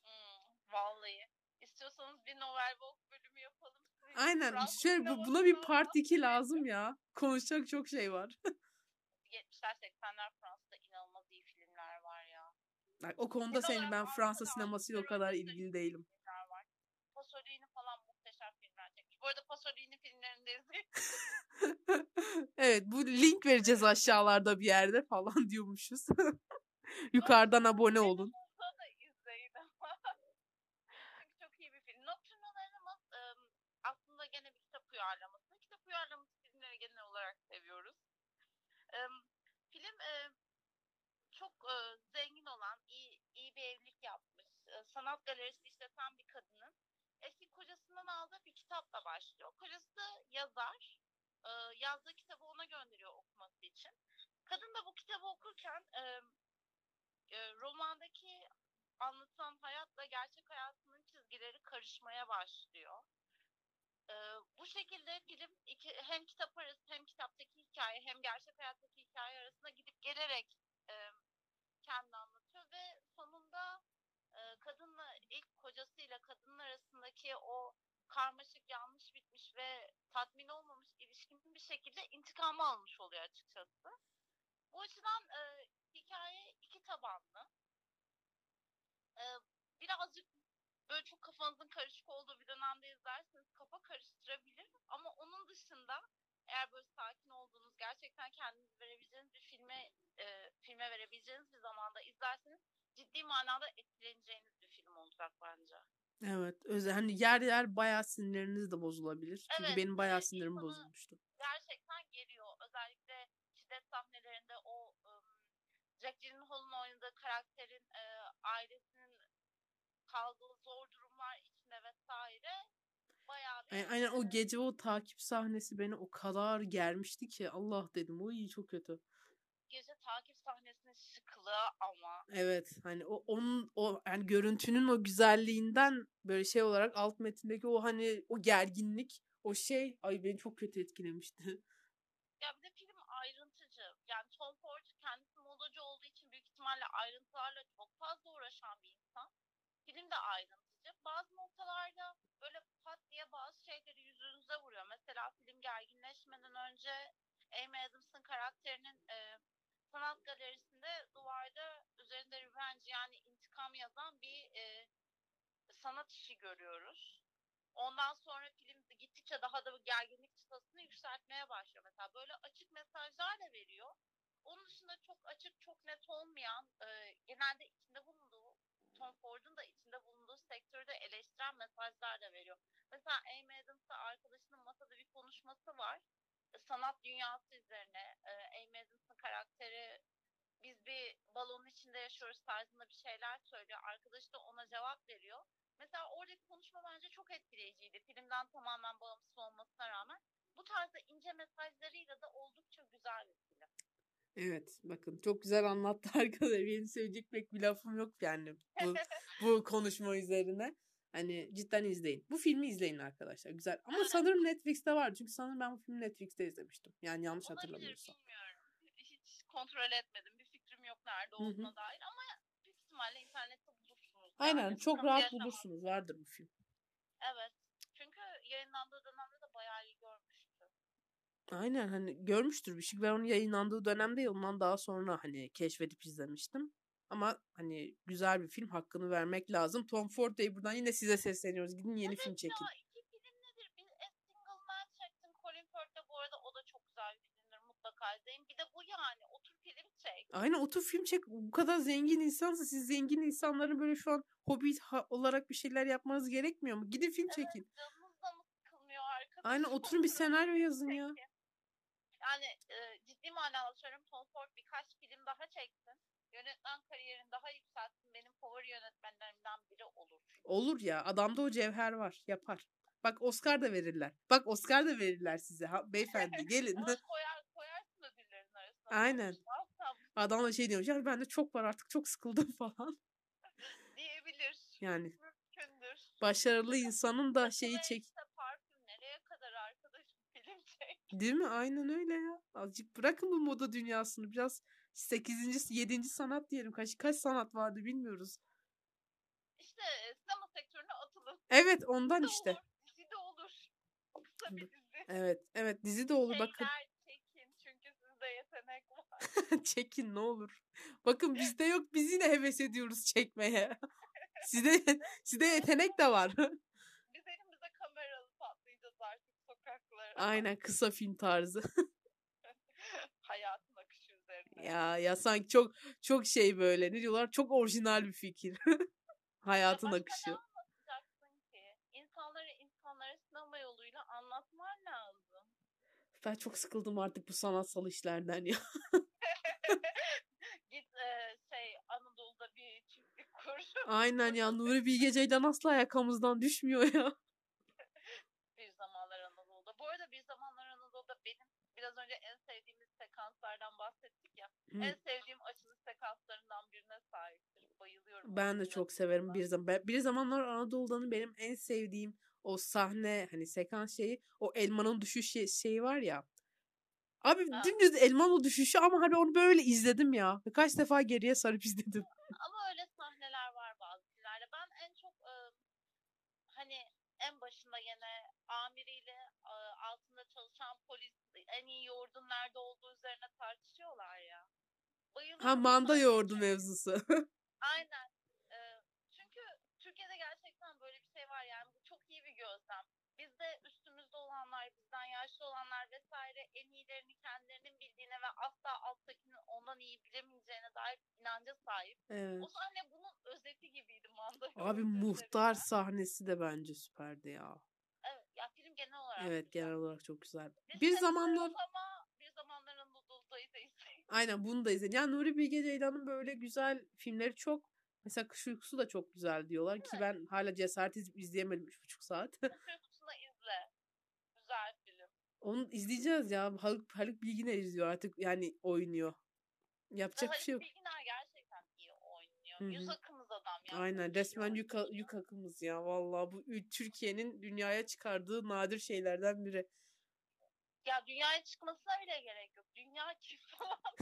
Hmm, vallahi. İstiyorsanız bir Novel Vogue bölümü yapalım. Aynen Fransız şöyle bu- buna bir part 2 lazım ya. Konuşacak çok şey var. 70'ler 80'ler Fransa'da inanılmaz iyi filmler var ya. Bak, o konuda senin ben Fransa sinemasıyla o kadar ilgili değilim. filmler var. Pasolini falan muhteşem filmler çekmiş. Bu arada Pasolini filmlerini de izleyin. evet bu link vereceğiz aşağılarda bir yerde falan diyormuşuz. Yukarıdan abone olun. Zengin olan, iyi, iyi bir evlilik yapmış, sanat galerisi işleten bir kadının eski kocasından aldığı bir kitapla başlıyor. Kocası yazar, e, yazdığı kitabı ona gönderiyor okuması için. Kadın da bu kitabı okurken e, e, romandaki anlatılan hayatla gerçek hayatının çizgileri karışmaya başlıyor. E, bu şekilde film iki, hem kitap arası hem kitaptaki hikaye hem gerçek hayattaki hikaye arasında gidip gelerek e, kendini anlatıyor ve sonunda kadınla ilk kocasıyla kadının arasındaki o karmaşık yanlış bitmiş ve tatmin olmamış ilişkinin bir şekilde intikamı almış oluyor açıkçası. Bu açıdan e, hikaye iki tabanlı. E, birazcık böyle çok kafanızın karışık olduğu bir dönemde izlerseniz kafa karıştırabilir ama onun dışında eğer böyle sakin olduğunuz gerçekten kendinizi verebileceğiniz bir filme e, filme verebileceğiniz bir zamanda izlerseniz ciddi manada etkileneceğiniz bir film olacak bence. Evet. Özel, hani yer yer bayağı sinirleriniz de bozulabilir. Çünkü Evet, benim bayağı sinirim bozulmuştu. gerçekten geliyor. Özellikle şiddet sahnelerinde o ım, Jack Gyllenhaal'ın oynadığı karakterin e, ailesinin kaldığı zor durumlar içinde vesaire bayağı bir Aynen, aynen o gece o takip sahnesi beni o kadar germişti ki Allah dedim. O iyi çok kötü. gece takip sahnesinin şıklığı ama Evet hani o onun o yani görüntünün o güzelliğinden böyle şey olarak alt metindeki o hani o gerginlik O şey ay beni çok kötü etkilemişti. Ya bir de film ayrıntıcı. Yani Tom Ford kendisi modacı olduğu için büyük ihtimalle ayrıntılarla çok fazla uğraşan bir insan. Film de ayrıntıcı. Bazı noktalarda böyle pat diye bazı şeyleri yüzünüze vuruyor. Mesela film gerginleşmeden önce Amy Adams'ın karakterinin e, sanat galerisinde duvarda üzerinde revenge yani intikam yazan bir e, sanat işi görüyoruz. Ondan sonra film gittikçe daha da gerginlik çıtasını yükseltmeye başlıyor. Mesela böyle açık mesajlar da veriyor. Onun dışında çok açık, çok net olmayan, e, genelde içinde bulunduğu, Tom Ford'un da içinde bulunduğu sektörde eleştiren mesajlar da veriyor. Mesela Amy Adams'la arkadaşının masada bir konuşması var. Sanat dünyası üzerine. E, karakteri biz bir balonun içinde yaşıyoruz tarzında bir şeyler söylüyor. Arkadaşı da ona cevap veriyor. Mesela oradaki konuşma bence çok etkileyiciydi. Filmden tamamen bağımsız olmasına rağmen. Bu tarzda ince mesajlarıyla da oldukça güzel bir film. Evet bakın çok güzel anlattı arkadaşlar. Benim söyleyecek pek bir lafım yok yani bu, bu konuşma üzerine. Hani cidden izleyin. Bu filmi izleyin arkadaşlar. Güzel. Ama Evet. sanırım Netflix'te var. Çünkü sanırım ben bu filmi Netflix'te izlemiştim. Yani yanlış Olabilir hatırlamıyorsam. bilmiyorum. Hiç kontrol etmedim. Bir fikrim yok nerede olduğuna dair ama büyük ihtimalle internette bulursunuz. Aynen Yani çok sıkıntı rahat yaşamam. bulursunuz. Vardır bu film. Evet. Çünkü yayınlandığı dönemde de bayağı iyi görmüştü. Aynen hani görmüştür bir şey. Ben onun yayınlandığı dönemde ondan daha sonra hani keşfedip izlemiştim. Ama hani güzel bir film hakkını vermek lazım. Tom Ford Bey buradan yine size sesleniyoruz. Gidin yeni film Evet çekin. ya iki film nedir? Bir A Single Man çektim. Colin Firth'le bu arada o da çok güzel bir filmdir. Mutlaka izleyin. Bir de bu yani. Otur film çek. Aynen otur film çek. Bu kadar zengin insansa siz zengin insanların böyle şu an hobi olarak bir şeyler yapmanız gerekmiyor mu? Gidin film çekin. Canınız da mı sıkılmıyor arkadaşım? Aynen oturun bir senaryo yazın ya. Yani e, ciddi manada söylüyorum Tom Ford birkaç film daha çeksin. Yönetmen kariyerini daha yükseltsin. Benim favori yönetmenlerimden biri olur. Olur ya adamda o cevher var. Yapar. Bak Oscar da verirler. Bak Oscar da verirler size. Ha, beyefendi gelin. Koyar, koyarsın ödüllerin arasına. Aynen. Adam da şey diyormuş ya bende çok var artık çok sıkıldım falan. diyebilir. Yani Mümkündür. başarılı insanın da şeyi çek. işte parfüm nereye kadar arkadaşım film çek. Değil mi? Aynen öyle ya. Azıcık bırakın bu moda dünyasını. Biraz 8. 7. sanat diyelim. Kaç kaç sanat vardı bilmiyoruz. İşte e, sinema sektörüne atılın. Evet ondan Dizi işte. olur, dizi de olur. Kısa bir dizi. Evet evet dizi de olur bakın. Şeyler çekin çünkü sizde yetenek var. Çekin ne olur. Bakın bizde yok biz yine heves ediyoruz çekmeye. Sizde, sizde yetenek de var. Biz elimize kamera alıp patlayacağız artık sokaklara. Aynen kısa film tarzı. Ya ya sanki çok çok şey böyle ne diyorlar çok orijinal bir fikir. Hayatın başka akışı. ne ki? İnsanları insanlara sinema yoluyla anlatman lazım. Ben çok sıkıldım artık bu sanatsal işlerden ya. Git e, şey Anadolu'da bir çiftlik kur. Aynen ya Nuri Bilge Ceylan asla ayakamızdan düşmüyor ya. bir zamanlar Anadolu'da. Bu arada bir zamanlar Anadolu'da benim biraz önce en sevdiğimiz sekanslardan bahsettik ya. Hı. En sevdiğim açılış sekanslarından birine sahiptir. Bayılıyorum. Ben de çok severim bir zaman. Bir zamanlar Anadolu'dan benim en sevdiğim o sahne hani sekans şeyi o elmanın düşüş şey- şeyi var ya. Abi Ha. dümdüz elmanın düşüşü ama hani onu böyle izledim ya. Birkaç defa geriye sarıp izledim. Ama öyle sahneler var bazı filmlerde. Ben en çok e, hani en başında yine amiriyle e, altında çalışan polis en iyi yoğurdun nerede olduğu üzerine tartışıyorlar ya. Bayılıyorum. Ha manda yoğurdu mevzusu. Aynen. E, çünkü Türkiye'de gerçekten böyle bir şey var yani bu çok iyi bir gözlem. Bizde üstümüzde olanlar, bizden yaşlı olanlar vesaire en iyilerini kendilerinin bildiğine ve asla alttakinin ondan iyi bilemeyeceğine dair bir inanca sahip. Evet. O sahne bunun özeti gibiydi manda. Abi yoğurdu muhtar üzerine. sahnesi de bence süperdi ya. Evet, ya film genel olarak Evet güzel. genel olarak çok güzel. Bir seninle zamanlar ama bir zamanlar Anadolu'dayı da izleyin. Aynen bunu da izledim. Yani Nuri Bilge Ceylan'ın böyle güzel filmleri çok. Mesela Kış Uykusu da çok güzel diyorlar ki ben hala cesaret edip izleyemedim 3,5 saat. Uykusuna izle. Güzel film. Onu izleyeceğiz ya. Haluk, Haluk Bilginer izliyor artık yani oynuyor. Yapacak bir Haluk şey yok. Bilginer gerçekten iyi oynuyor. Hı hı. Yüz akımız adam. ya. Aynen resmen yük, yük akımız ya vallahi bu Türkiye'nin dünyaya çıkardığı nadir şeylerden biri. Ya dünyaya çıkmasına bile gerek yok. Dünya çift falan.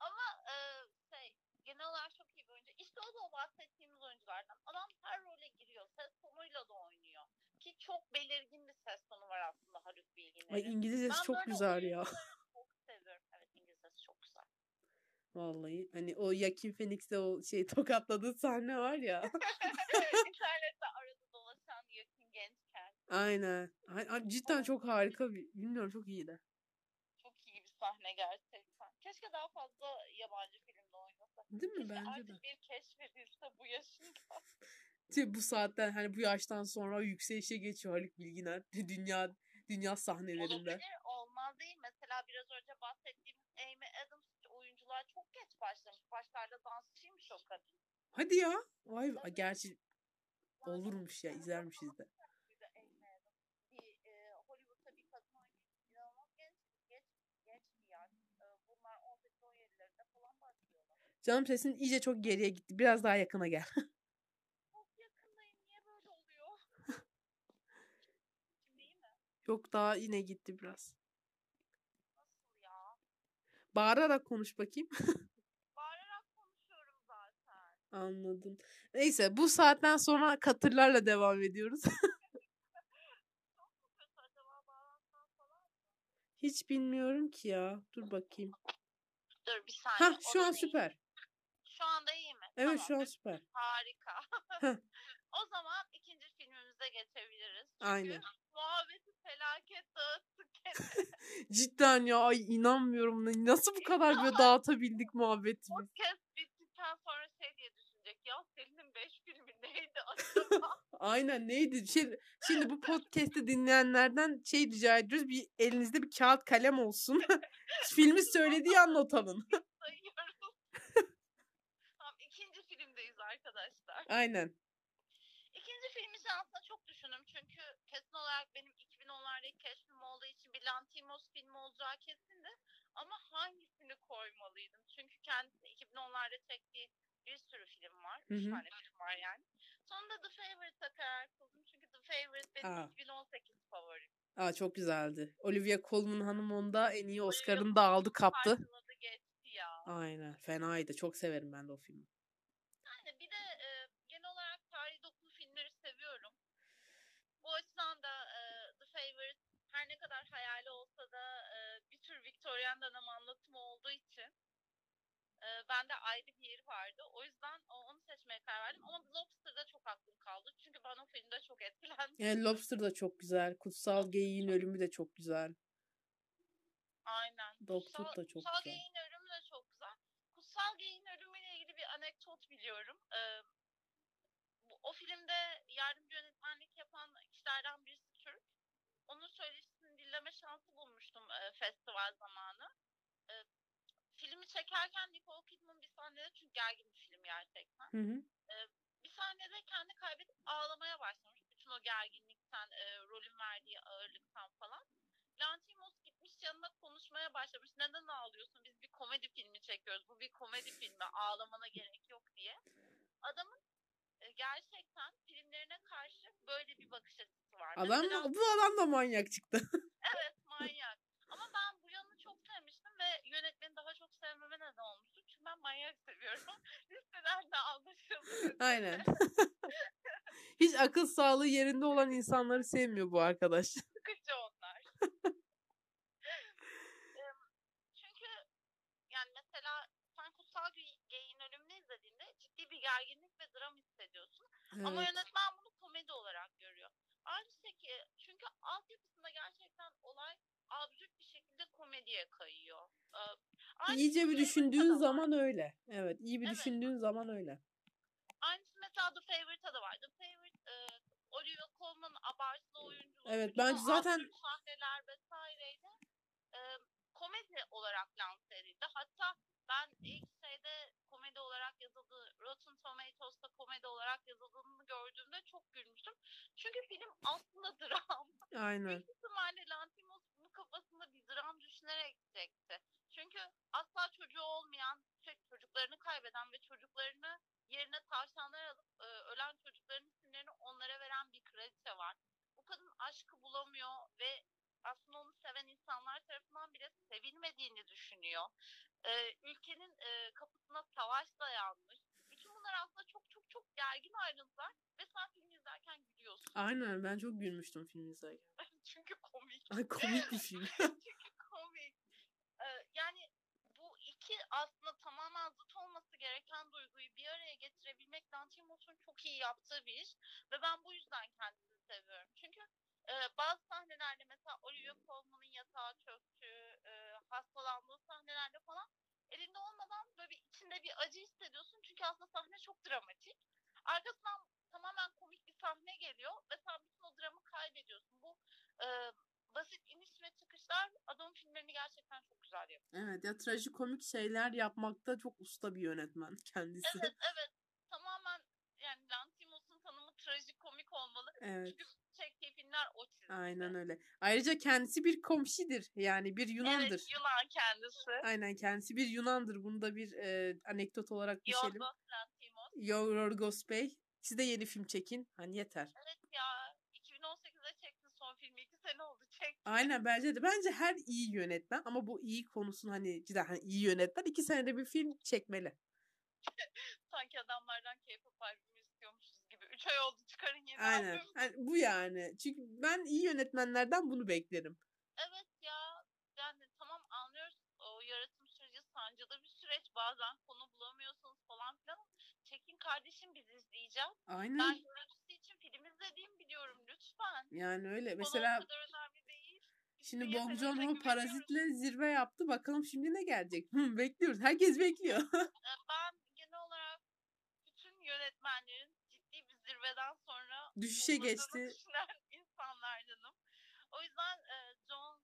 Ama e, şey genel olarak çok iyi bir oyuncu. İşte o da o bahsettiğimiz oyunculardan. Adam her role giriyor. Ses tonuyla da oynuyor. Ki çok belirgin bir ses tonu var aslında Haluk Bilginer'in. Ay İngilizcesi Ben çok güzel ya. çok seviyorum. Evet İngilizcesi çok güzel. Vallahi hani o Joaquin Phoenix'te o şey tokatladığı sahne var ya. İnternette arada dolaşan yakın gençken. Aynen. Ay- ay, Cidden çok harika bir. Bilmiyorum çok iyiydi. Çok iyi bir sahne gerçekten. Keşke daha fazla yabancı filmde oynasa. Değil mi? Keşke Bence artık de. bir keşfedilse bu yaşında. Bu saatten hani bu yaştan sonra yükselişe geçiyor Haluk Bilginer. Dünya dünya sahnelerinde. Olabilir, olmaz değil. Mesela biraz önce bahsettiğimiz Amy Adams oyunculuğa çok geç başlamış. Başlarda dansçıymış o kadın. Hadi ya. Vay be. Gerçi olurmuş ya izlermişiz de. Bir de Amy Adams. Bir e, Hollywood'da bir kadın oyuncu inanılmaz genç, geç, geç bir yaş. E, bunlar 18-17'lerinde falan başlıyorlar. Canım sesin iyice çok geriye gitti. Biraz daha yakına gel. Çok yakındayım. Niye böyle oluyor? Şimdi iyi mi? Yok daha yine gitti biraz. Nasıl ya? Bağırarak konuş bakayım. Bağırarak konuşuyorum zaten. Anladım. Neyse bu saatten sonra katırlarla devam ediyoruz. Hiç bilmiyorum ki ya. Dur bakayım. Dur bir saniye. Hah şu an süper. Şu anda iyi mi? Evet Tamam. şu an süper. Harika. O zaman ikinci filmimize geçebiliriz. Çünkü Aynen. muhabbeti felaket dağıttık. Cidden ya ay inanmıyorum. Nasıl bu kadar böyle dağıtabildik muhabbetimiz? Podcast bittikten sonra şey diye düşünecek. Ya Selin'in 5 filmi neydi acaba? Aynen neydi? Şey, şimdi bu podcast'i dinleyenlerden şey rica ediyoruz. Bir elinizde bir kağıt kalem olsun. Filmi söylediği an not alın. Sayıyoruz. tamam ikinci filmdeyiz arkadaşlar. Aynen. İkinci film için aslında çok düşündüm. Çünkü kesin olarak benim 2010'larda ilk keşfim olduğu için bir Lantimos filmi olacağı kesindi. Ama hangisini koymalıydım? Çünkü kendisi 2010'larda çektiği bir sürü film var. Hı Üç tane film var yani. Sonunda The Favourite'a karar kıldım. Çünkü The Favorite benim Aa. 2018 favorim. Aa çok güzeldi. Olivia Colman Hanım onda en iyi Oscar'ını da aldı kaptı. Parçaladı geçti ya. Aynen. Fenaydı. Çok severim ben de o filmi. Yani bir de e, genel olarak tarihi dokulu filmleri seviyorum. Bu açıdan da e, The Favourite her ne kadar hayali olsa da e, bir Victorian dönem anlatımı olduğu için e, bende ayrı bir yeri vardı. O yüzden onu seçmeye karar verdim. Ama Lobster'da çok aklım kaldı. Çünkü ben o filmde çok etkilendim. Yani Lobster da çok güzel. Kutsal Geyiğin Ölümü de çok güzel. Aynen. Doktor da çok Kutsal güzel. Geyiğin ölümü de çok güzel. Kutsal Geyiğin ölümüyle ilgili bir anekdot biliyorum. Ee, bu, o filmde yardımcı yönetmenlik yapan kişilerden. Onun dinleme şansı bulmuştum e, festival zamanı. E, filmi çekerken Nicole Kidman bir sahnede çünkü gergin bir film gerçekten. Hı hı. Bir sahnede kendi kaybedip ağlamaya başlamış. Bütün o gerginlikten, e, rolün verdiği ağırlıktan falan. Lantimos gitmiş yanına konuşmaya başlamış. Neden ağlıyorsun? Biz bir komedi filmi çekiyoruz. Bu bir komedi filmi. Ağlamana gerek yok diye. Adamın e, gerçekten filmlerine karşı böyle bir bakış açısı var. Adam Mesela- bu adam da manyak çıktı. Evet manyak. Ama ben bu yanını çok sevmiştim ve yönetmeni daha çok sevmeme neden olmuştu. Çünkü ben manyak seviyorum. Listeden de anlaşıldı. Aynen. Hiç akıl sağlığı yerinde olan insanları sevmiyor bu arkadaş. Sıkıcı onlar. Çünkü yani mesela sen Kutsal Ge- Geyiğin ölümünü izlediğinde ciddi bir gerginlik ve dram hissediyorsun. Ama Evet. yönetmen bunu komedi olarak görüyor. Aynı şekilde çünkü altyapısında gerçekten olay absürt bir şekilde komediye kayıyor. Ee, İyice bir düşündüğün da var. zaman öyle. Evet, iyi bir Evet. düşündüğün zaman öyle. Aynısı mesela The Favorite'da da var. The Favorite e, Olivia Colman'ın abartılı oyunculuğu. Evet, bence zaten- sahneler vesaireydi komedi olarak lanse edildi. Hatta ben ilk şeyde komedi olarak yazıldığı, Rotten Tomatoes'ta komedi olarak yazıldığını gördüğümde çok gülmüştüm. Çünkü film aslında dram. Aynen. Büyük ihtimalle Lantimos bunu kafasında bir dram düşünerek çekti. Çünkü asla çocuğu olmayan, şey, çocuklarını kaybeden ve çocuklarını yerine tavşanlar alıp e, ölen çocukların isimlerini onlara veren bir kraliçe var. Bu kadın aşkı bulamıyor ve aslında onu seven insanlar tarafından bile sevilmediğini düşünüyor. Ee, ülkenin e, kapısına savaş dayanmış. Bütün bunlar aslında çok çok çok gergin ayrıntılar ve sen film izlerken gülüyorsun. Aynen ben çok gülmüştüm film izlerken. Çünkü komik. Ay komik bir film. Çünkü komik. Ee, yani bu iki aslında tamamen zıt olması gereken duyguyu bir araya getirebilmek Lantimos'un çok iyi yaptığı bir iş. Ve ben bu yüzden kendisini seviyorum. Çünkü e, bazı sahnelerde mesela Olivia Colman'ın yatağa çöktüğü, e, hastalandığı sahnelerde falan elinde olmadan böyle bir içinde bir acı hissediyorsun. Çünkü aslında sahne çok dramatik. Arkasından tamamen komik bir sahne geliyor ve sen bütün o dramı kaybediyorsun. Bu e, basit iniş ve çıkışlar adam filmlerini gerçekten çok güzel yapıyor. Evet ya trajikomik şeyler yapmakta çok usta bir yönetmen kendisi. Evet evet tamamen yani Lantimos'un tanımı trajikomik olmalı. Evet. Çünkü çektiği filmler o çizgide. Aynen öyle. Ayrıca kendisi bir komşidir. Yani bir Yunandır. Evet Yunan kendisi. Aynen kendisi bir Yunandır. Bunu da bir e, anekdot olarak düşelim. Yorgos Lantimos. Yorgos Bey. Siz de yeni film çekin. Hani yeter. Evet ya 2018'de çekti son filmi. iki sene oldu çekti. Aynen bence de. Bence her iyi yönetmen ama bu iyi konusun hani cidden hani iyi yönetmen iki senede bir film çekmeli. Sanki adamlardan K-pop albümü istiyormuşuz gibi. Üç ay oldu çıkarın yeni Aynen. albüm. Hani bu yani. Çünkü ben iyi yönetmenlerden bunu beklerim. Evet ya yani tamam anlıyoruz o yaratım süreci sancılı bir süreç. Bazen konu bulamıyorsunuz falan filan. Çekin kardeşim biz izleyeceğiz. Aynen. Ben görüntüsü için film izlediğimi biliyorum lütfen. Yani öyle. Konu Mesela. Şimdi Joon-ho güveniyoruz. Parazit'le zirve yaptı. Bakalım şimdi ne gelecek? Hı, bekliyoruz. Herkes bekliyor. Ee, Ben genel olarak bütün yönetmenlerin ciddi bir zirveden Düşüşe geçti. düşünen insanlardanım. O yüzden e, John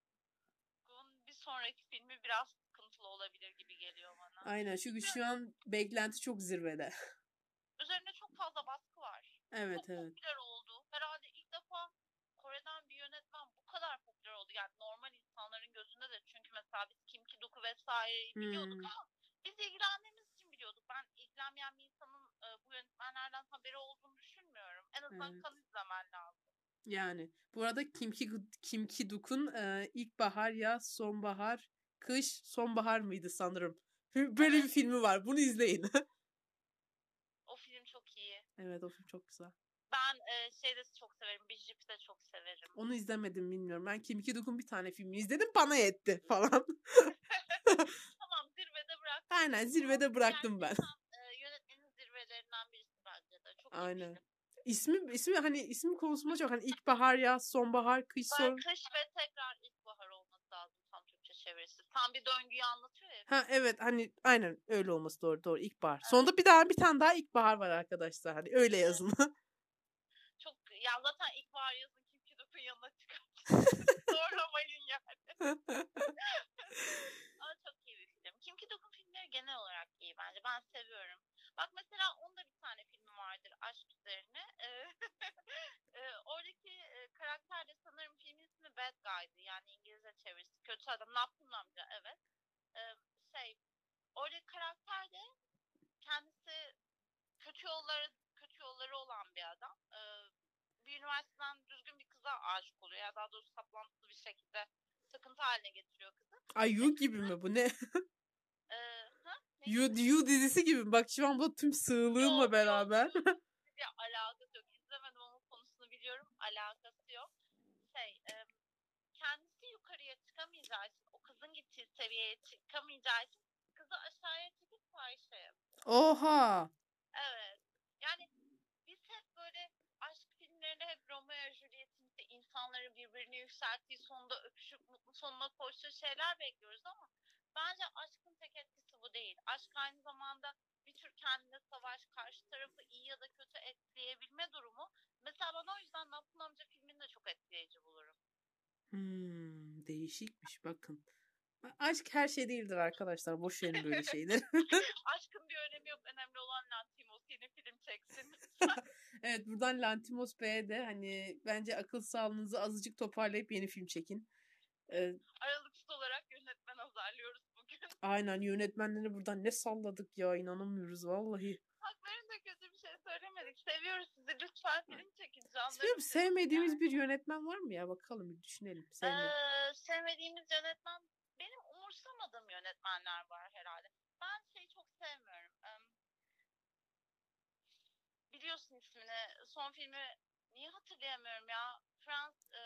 Gunn bir sonraki filmi biraz sıkıntılı olabilir gibi geliyor bana. Aynen. Çünkü şu an beklenti çok zirvede. Üzerine çok fazla baskı var. Evet çok evet. popüler oldu. Herhalde ilk defa Kore'den bir yönetmen bu kadar popüler oldu. Yani normal insanların gözünde de çünkü mesela biz Kim Ki-duk'u vesaireyi biliyorduk Hmm. ama biz ilgilendiğimiz biliyorduk. Ben ilgilenmeyen bir insanın e, bu yönetmenlerden haberi olduğunu düşünmüyorum. En azından Evet. kan izlemen lazım. Yani bu arada Kim Ki Kim Ki Duk'un e, ilkbahar, yaz, sonbahar, kış, sonbahar mıydı sanırım. Böyle bir filmi var. Bunu izleyin. O film çok iyi. evet o film çok güzel. Ben e, şey de çok severim. Bijip'i de çok severim. Onu izlemedim bilmiyorum. Ben Kim Ki Duk'un bir tane filmini izledim. Bana yetti falan. Aynen zirvede bıraktım ben. Yönetmenin zirvelerinden birisi bence de. Çok Aynen. İsmi ismi hani ismi konusunda çok hani ilkbahar, yaz, sonbahar, kış, son. kış ve tekrar ilkbahar olması lazım tam Türkçe çevirisi. Tam bir döngüyü anlatıyor ya. Ha evet hani aynen öyle olması doğru doğru ilkbahar. Sonunda bir daha bir tane daha ilkbahar var arkadaşlar. Hani öyle yazın. Çok ya zaten ilkbahar yazın Kim Ki Duk'un yanına çıkar. Zorlamayın yani. Ama çok iyi bir film. Kim Ki Duk'un filmleri genel olarak iyi bence. Ben seviyorum. Bak mesela onda bir tane filmi vardır aşk üzerine. Ee, e, oradaki e, karakter de sanırım filmin ismi Bad Guy'dı. Yani İngilizce çevirisi. Kötü adam. Ne yaptın amca? Evet. Ee, şey oradaki karakter de kendisi kötü yolları kötü yolları olan bir adam. Ee, bir üniversiteden düzgün bir kıza aşık oluyor. Ya daha doğrusu saplantılı bir şekilde takıntı haline getiriyor kızı. Ay You gibi mi bu ne? You, you dizisi gibi. Bak şu an bu tüm sığlığımla Yok, beraber. yok. bir alakası yok. İzlemedim ama konusunu biliyorum. Alakası yok. Şey, e, kendisi yukarıya çıkamayacağı için, o kızın gittiği seviyeye çıkamayacağı için kızı aşağıya çekip fahişe yapıyor. Oha. Evet. Yani biz hep böyle aşk filmlerinde hep Romeo ve Juliet'in işte insanları birbirine yükselttiği sonunda öpüşüp mutlu sonuna koştuğu şeyler bekliyoruz ama bence aşkın tek etkisi bu değil. Aşk aynı zamanda bir tür kendine savaş, karşı tarafı iyi ya da kötü etkileyebilme durumu. Mesela ben o yüzden Napın Amca filmini de çok etkileyici bulurum. Hmm, değişikmiş bakın. Aşk her şey değildir arkadaşlar. Boş verin böyle şeyleri. Aşkın bir önemi yok. Önemli olan Lantimos yeni film çeksin. evet buradan Lantimos Bey'e de hani bence akıl sağlığınızı azıcık toparlayıp yeni film çekin. Ee, Aralıksız olarak. Aynen yönetmenleri buradan ne salladık ya inanamıyoruz vallahi. Haklarında kötü bir şey söylemedik. seviyoruz sizi. Lütfen film çekin. Bilmiyorum, sevmediğimiz bir yönetmen var mı ya? Bakalım bir düşünelim. Ee, sevmediğimiz yönetmen benim umursamadığım yönetmenler var herhalde. Ben şeyi çok sevmiyorum. Biliyorsun ismini. Son filmi niye hatırlayamıyorum ya? Frans e,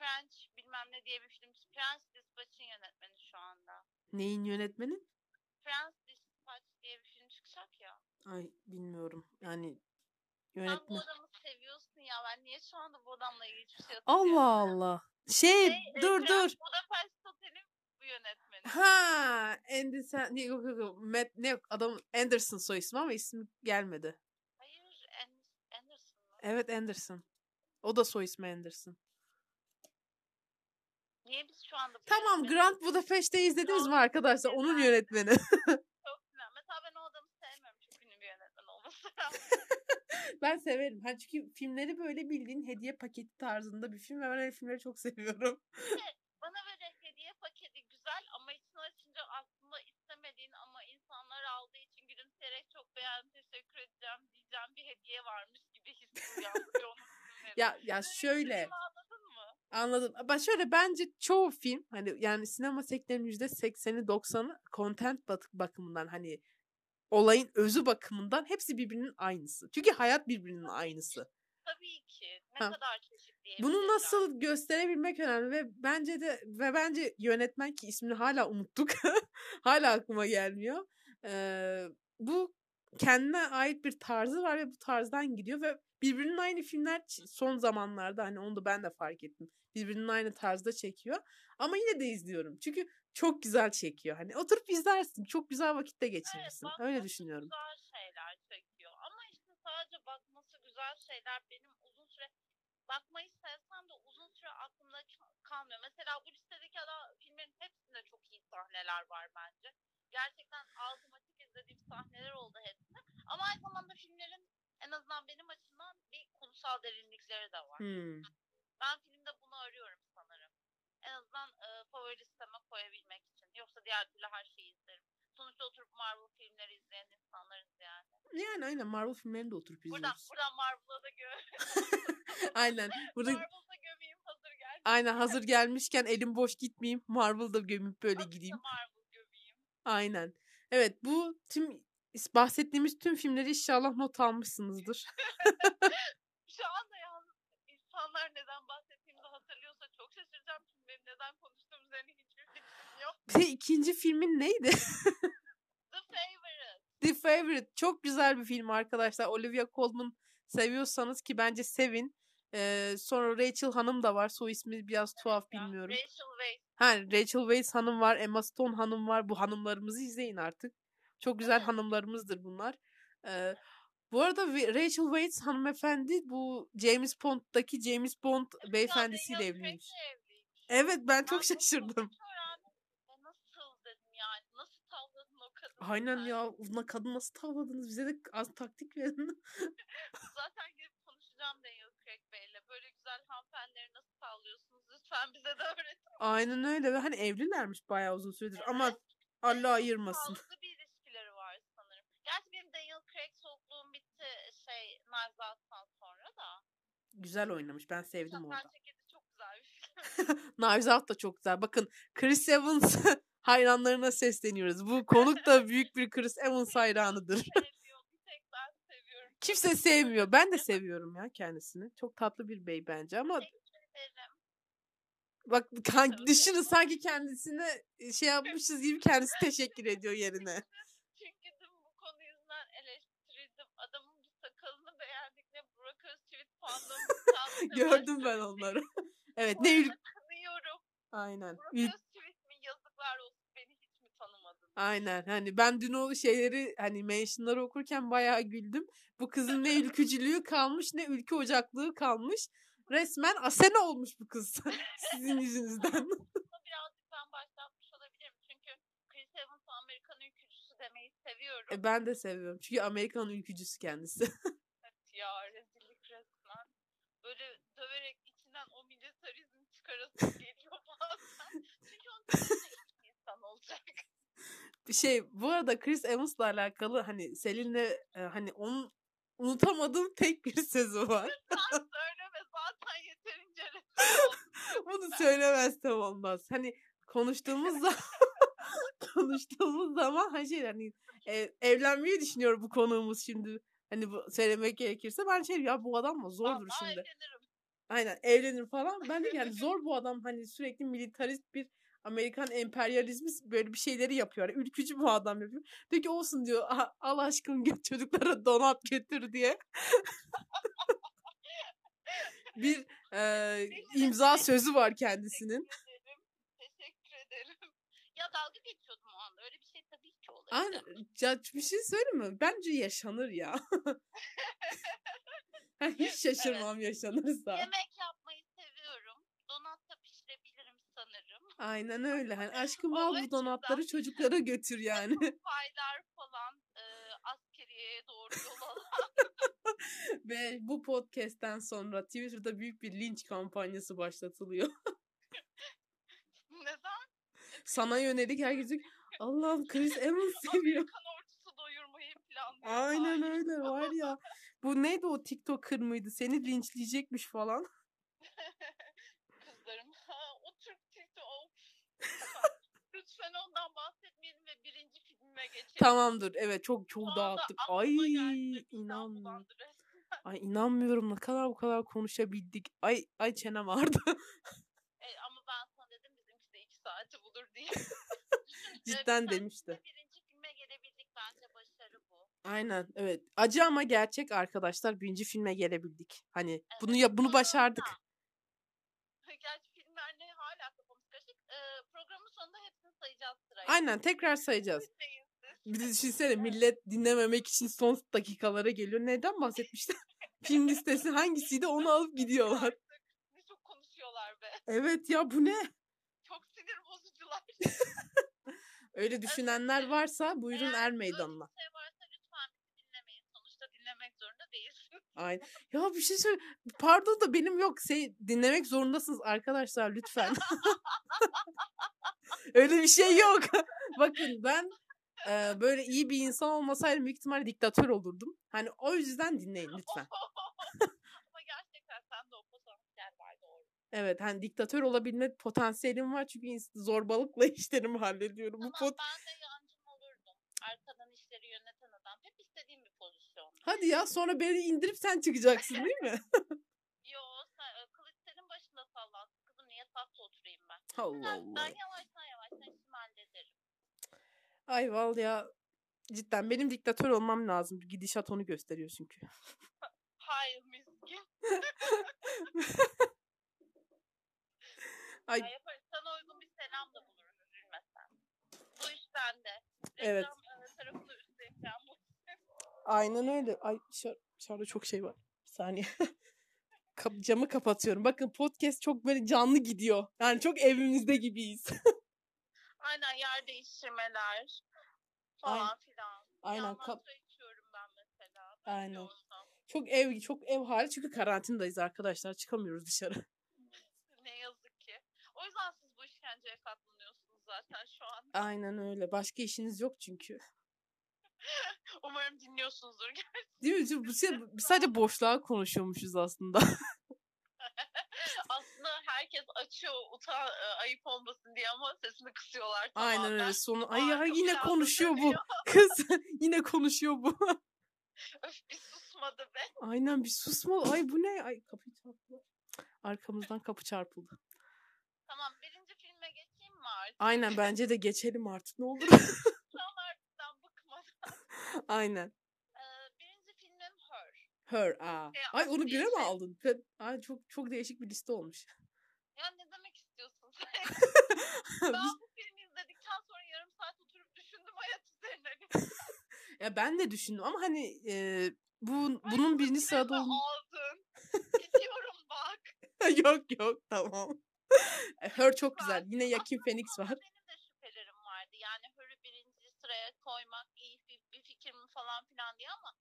French bilmem ne diye bir film. French Dispatch'in yönetmeni şu anda. Neyin yönetmeni? French Dispatch diye bir film çıkacak ya. Ay bilmiyorum. Yani Sen bu yönetmen. adamı seviyorsun ya. Ben niye şu anda bu adamla ilgili hiçbir şey Allah? Allah. Şey Şey, e, dur Prens dur. Budapest Oteli'nin bu yönetmeni. Ha, Anderson yok yok yok. Matt, ne yok adam Anderson soy ismi ama ismi gelmedi. Hayır, An- Anderson mı? Evet Anderson. O da soy ismi Anderson. Niye biz şu anda Tamam Grand Budapest'i izlediniz mi arkadaşlar? Onun yönetmeni. çok güzel. Mesela ben o adamı sevmiyorum çok ünlü bir yönetmen olması ben severim. Ha, çünkü filmleri böyle bildiğin hediye paketi tarzında bir film ve ben öyle filmleri çok seviyorum. Bana böyle hediye paketi güzel ama içini açınca aslında istemediğin ama insanlar aldığı için gülümseyerek çok beğendim teşekkür edeceğim diyeceğim bir hediye varmış gibi filmleri. Ya ya şöyle mı? Anladım. Ben şöyle bence çoğu film hani yani sinema sektörünün yüzde sekseni doksanı content bak- bakımından hani olayın özü bakımından hepsi birbirinin aynısı. Çünkü hayat birbirinin aynısı. Tabii ki. Ne Ha. kadar çeşitli. Bunu nasıl gösterebilmek önemli ve bence de ve bence yönetmen ki ismini hala unuttuk. hala aklıma gelmiyor. Ee, bu kendine ait bir tarzı var ve bu tarzdan gidiyor ve birbirinin aynı filmler son zamanlarda hani onu da ben de fark ettim. Birbirinin aynı tarzda çekiyor. Ama yine de izliyorum. Çünkü çok güzel çekiyor. Hani oturup izlersin. Çok güzel vakitte geçirirsin. bakması Öyle düşünüyorum. güzel şeyler çekiyor. Ama işte sadece bakması güzel şeyler benim uzun süre bakmayı sevsem de uzun süre aklımda kal- kalmıyor. Mesela bu listedeki adam filmlerin hepsinde çok iyi sahneler var bence. Gerçekten automatik izlediğim sahneler oldu hepsi. Ama aynı zamanda filmlerin en azından benim açımdan bir kurumsal derinlikleri de var. Hmm. Ben filmde arıyorum sanırım. En azından e, favori listeme koyabilmek için. Yoksa diğer türlü her şeyi izlerim. Sonuçta oturup Marvel filmleri izleyen insanlarız yani. Yani aynen Marvel filmlerini de oturup Buradan, izliyoruz. buradan Marvel'a da gö aynen. Burada Marvel'da gömeyim hazır geldi. Aynen hazır gelmişken elim boş gitmeyeyim. Marvel'da gömüp böyle gideyim. Marvel gömeyim. Aynen. Evet bu tüm bahsettiğimiz tüm filmleri inşallah not almışsınızdır. Şu anda yalnız insanlar neden bahsettiğimizi hatırlıyorsa çok şaşıracağım. Çünkü benim neden konuştuğum üzerine hiçbir fikrim yok. Bir de ikinci filmin neydi? The Favorite. The Favorite. Çok güzel bir film arkadaşlar. Olivia Colman seviyorsanız ki bence sevin. Ee, sonra Rachel Hanım da var. Soy ismi biraz tuhaf bilmiyorum. Rachel Weisz. Ha, Rachel Weisz hanım var. Emma Stone hanım var. Bu hanımlarımızı izleyin artık. Çok güzel Evet. hanımlarımızdır bunlar. Ee, bu arada Rachel Weisz hanımefendi bu James Bond'daki James Bond beyefendisiyle Daniel evliymiş. Evet ben çok şaşırdım. çok öğrendim. Ya nasıl dedim yani. Nasıl tavladın o kadını? Aynen ya. Ulan kadın nasıl tavladınız? Bize de az taktik verin. Zaten gelip konuşacağım Daniel Craig Bey'le. Böyle güzel hanımefendileri nasıl tavlıyorsunuz? Lütfen bize de öğretin. Aynen öyle ve hani evlilermiş bayağı uzun süredir. Ama Evet. Allah ayırmasın. Sağlıklı bir ilişkileri var sanırım. Gerçi benim Daniel Craig soğukluğum bitti şey Knives Out'tan sonra da. Güzel oynamış. Ben sevdim orada. Zaten ceketi çok güzel bir film. Knives Out da çok güzel. Bakın Chris Evans hayranlarına sesleniyoruz. Bu konuk da büyük bir Chris Evans hayranıdır. Kimse sevmiyor. Ben de seviyorum ya kendisini. Çok tatlı bir bey bence ama bak kan- düşünün sanki kendisine şey yapmışız gibi kendisi teşekkür ediyor yerine. Çünkü dün bu konu yüzünden eleştirildim. Adamın bir sakalını beğendik ne Burak Özçivit fandom. Gördüm ben onları. evet ne ül Kınıyorum. Aynen. Burak Ül- Özçivit mi yazıklar olsun beni hiç mi tanımadın? Aynen. Hani ben dün o şeyleri hani mentionları okurken bayağı güldüm. Bu kızın ne ülkücülüğü kalmış ne ülke ocaklığı kalmış. Resmen Asena olmuş bu kız. Sizin yüzünüzden. Birazcık ben başlatmış olabilirim. Çünkü Chris Evans Amerikan ülkücüsü demeyi seviyorum. E, ben de seviyorum. Çünkü Amerikan ülkücüsü kendisi. Evet ya rezillik resmen. Böyle döverek içinden o militarizm çıkarası geliyor bazen. Çünkü onun içinde iyi bir insan olacak. Şey bu arada Chris Evans'la alakalı hani Selin'le e, hani onun unutamadığım tek bir sözü var. Sen söyleme zaten yeterince. Bunu söylemezsem olmaz. Hani konuştuğumuz zaman konuştuğumuz zaman hani şey hani e, evlenmeyi düşünüyor bu konuğumuz şimdi. Hani bu söylemek gerekirse ben şey ya bu adam mı zordur Vallahi şimdi. evlenirim. Aynen evlenir falan. Ben de yani zor bu adam hani sürekli militarist bir Amerikan emperyalizmi böyle bir şeyleri yapıyor. Yani ülkücü bu adam yapıyor. Peki olsun diyor. "Aha, Al aşkım git çocuklara donat götür diye. bir e, imza sözü var kendisinin. Teşekkür ederim. Teşekkür ederim. Ya dalga geçiyordum o anda. Öyle bir şey tabii ki olabilir. Aynen. Ya bir şey söyleyeyim mi? Bence yaşanır ya. Hiç şaşırmam yaşanırsa. Yemek yapmayı seviyorum. Donat da pişirebilirim sanırım. Aynen öyle. Hani aşkım al bu donatları çocuklara götür yani. Paylar falan e, askeriyeye doğru yol alan. Ve bu podcast'ten sonra Twitter'da büyük bir linç kampanyası başlatılıyor. Neden? Sana yönelik herkes Allah'ım Chris Evans seviyor. Amerikan ordusu doyurmayı planlıyor. Aynen öyle var ya. Bu neydi o TikToker mıydı? Seni linçleyecekmiş falan. Kızlarım. Ha, o Türk TikTok. Of. Lütfen ondan bahsetmeyelim ve filmime geçelim. Tamamdır. Evet çok çok Şu dağıttık. Ay inanmıyorum. Ay inanmıyorum ne kadar bu kadar konuşabildik. Ay ay çenem ağrıdı. E, ama ben sana dedim bizimki de iki saati bulur diye. Cidden Biz demişti. Birinci filme gelebildik bence başarı bu. Aynen evet. Acı ama gerçek arkadaşlar. Birinci filme gelebildik. Hani bunu Evet, ya bunu başardık. Gerçi filmler ne hala kafamız karışık. Ee, programın sonunda hepsini sayacağız sırayla. Aynen tekrar sayacağız. Bir de düşünsene millet dinlememek için son dakikalara geliyor. Neden bahsetmişler? Film listesi hangisiydi onu alıp gidiyorlar. Ne çok konuşuyorlar be. Evet ya bu ne? Çok sinir bozucular. Öyle düşünenler varsa buyurun Eğer er meydanına. Öyle bir şey varsa lütfen bizi dinlemeyin. Sonuçta dinlemek zorunda değilsin. Aynen. Ya bir şey söyle. Pardon da benim yok. Şey, dinlemek zorundasınız arkadaşlar lütfen. Öyle bir şey yok. Bakın ben e, böyle iyi bir insan olmasaydım büyük ihtimalle diktatör olurdum. Hani o yüzden dinleyin lütfen. Ama gerçekten sende o potansiyel var doğru. Evet hani diktatör olabilme potansiyelim var çünkü zorbalıkla işlerimi hallediyorum. Bu Ama pod... ben de yancım olurdum. Arkadan işleri yöneten adam. Hep istediğim bir pozisyon. Hadi ya sonra beni indirip sen çıkacaksın değil mi? Yo sen, kılıç senin başında sallansın. Kızım niye tahta oturayım ben? Allah Ben, Allah. ben hallederim. Ay val ya. Cidden benim diktatör olmam lazım. Gidişat onu gösteriyor çünkü. Hayır miskin. Ay Ya yaparız. Sana uygun bir selam da buluruz üzülmesen. Bu iş bende. Evet. Reklam e, tarafını aynen öyle. Ay dışarı, dışarıda çok şey var. Bir saniye. Camı kapatıyorum. Bakın podcast çok böyle canlı gidiyor. Yani çok evimizde gibiyiz. Aynen yer değiştirmeler falan filan. Aynen. Kap- içiyorum ben mesela. Böyle Aynen. çok ev çok ev hali çünkü karantindayız arkadaşlar. Çıkamıyoruz dışarı. Ne yazık ki. O yüzden siz bu işkenceye katlanıyorsunuz zaten şu an. Aynen öyle. Başka işiniz yok çünkü. Umarım dinliyorsunuzdur. Değil mi? Bu şey, sadece boşluğa konuşuyormuşuz aslında. Aslında herkes açıyor utan e, ayıp olmasın diye ama sesini kısıyorlar Aynen tamamen. öyle. Sonu ay ya yine konuşuyor bu. Kız yine konuşuyor bu. Öf bir susmadı be. Aynen bir susma. Ay bu ne? Ay kapı çarptı. Arkamızdan kapı çarpıldı. Tamam birinci filme geçeyim mi artık? Aynen bence de geçelim artık ne olur. Sonlardan bıkmadan. Aynen. Her. Aa. Şey, Ay onu bir bire mi aldın? Ay çok çok değişik bir liste olmuş. Ya ne demek istiyorsun sen? Ben bu filmi izledikten sonra yarım saat oturup düşündüm hayat üzerine. ya ben de düşündüm ama hani e, bu bunun birinci sırada olduğunu... aldın. Gidiyorum bak. yok yok tamam. E, Her çok güzel. Yine Yakin Phoenix var. Benim de şüphelerim vardı. Yani Hör'ü birinci sıraya koymak iyi bir, bir fikir mi falan filan diye ama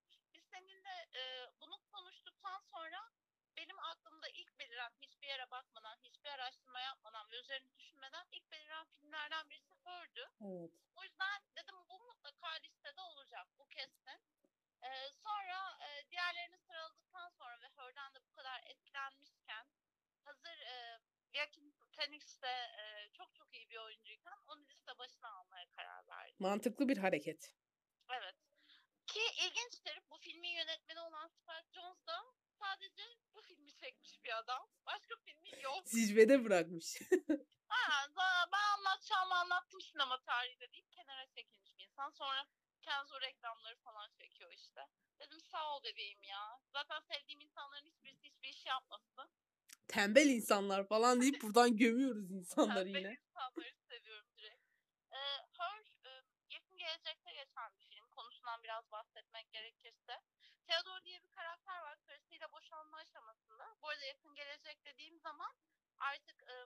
e, bunu konuştuktan sonra benim aklımda ilk beliren hiçbir yere bakmadan, hiçbir araştırma yapmadan ve üzerine düşünmeden ilk beliren filmlerden birisi Hör'dü. Evet. O yüzden dedim bu mutlaka listede olacak. Bu kesin. Ee, sonra e, diğerlerini sıraladıktan sonra ve Her'den de bu kadar etkilenmişken hazır e, Joaquin Phoenix de e, çok çok iyi bir oyuncuyken onu liste başına almaya karar verdim. Mantıklı bir hareket. Evet. Ki ilginçtir bu filmin yönetmeni olan Spike Jonze da sadece bu filmi bir adam. Başka filmi yok. Zirvede bırakmış. Ha, ben anlatacağımı anlattım sinema tarihinde deyip kenara çekilmiş bir insan. Sonra Kenzo reklamları falan çekiyor işte. Dedim sağ ol bebeğim ya. Zaten sevdiğim insanların hiçbirisi hiçbir iş yapmasın. Tembel insanlar falan deyip buradan gömüyoruz insanları Tembel yine. insanları seviyorum direkt. Ee, Her e, yakın gelecekte geçen bir film. Konusundan biraz bahsetmek gerekirse. Theodore diye bir karakter var. Karısıyla boşanma aşamasında. Bu arada yakın gelecek dediğim zaman artık e,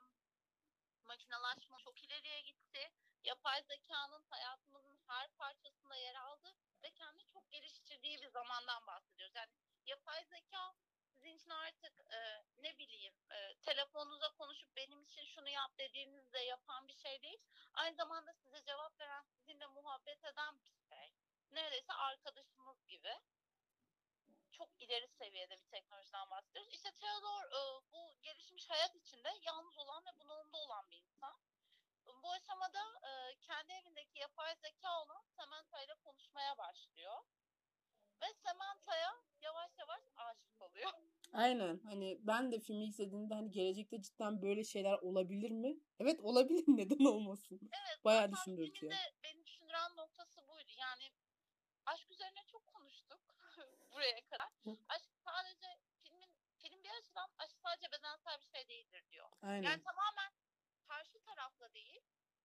makinalaşma çok ileriye gitti. Yapay zekanın hayatımızın her parçasında yer aldı ve kendini çok geliştirdiği bir zamandan bahsediyoruz. Yani yapay zeka sizin için artık e, ne bileyim e, telefonunuza konuşup benim için şunu yap dediğinizde yapan bir şey değil. Aynı zamanda size cevap veren, sizinle muhabbet eden bir şey. Neredeyse arkadaşımız gibi. Çok ileri seviyede bir teknolojiden bahsediyoruz. İşte Theodore e, bu gelişmiş hayat içinde yalnız olan ve bunalımda olan bir insan. Bu aşamada e, kendi evindeki yapay zeka olan Samantha ile konuşmaya başlıyor. Ve Samantha'ya yavaş yavaş aşık oluyor. Aynen. Hani ben de filmi izlediğimde hani gelecekte cidden böyle şeyler olabilir mi? Evet olabilir. Neden olmasın? Evet, Bayağı düşündürtüyor. beni düşündüren noktası buydu. Yani aşk üzerine buraya kadar. Aşk sadece filmin film bir açıdan aşk sadece bedensel bir şey değildir diyor. Aynen. Yani tamamen karşı tarafla değil,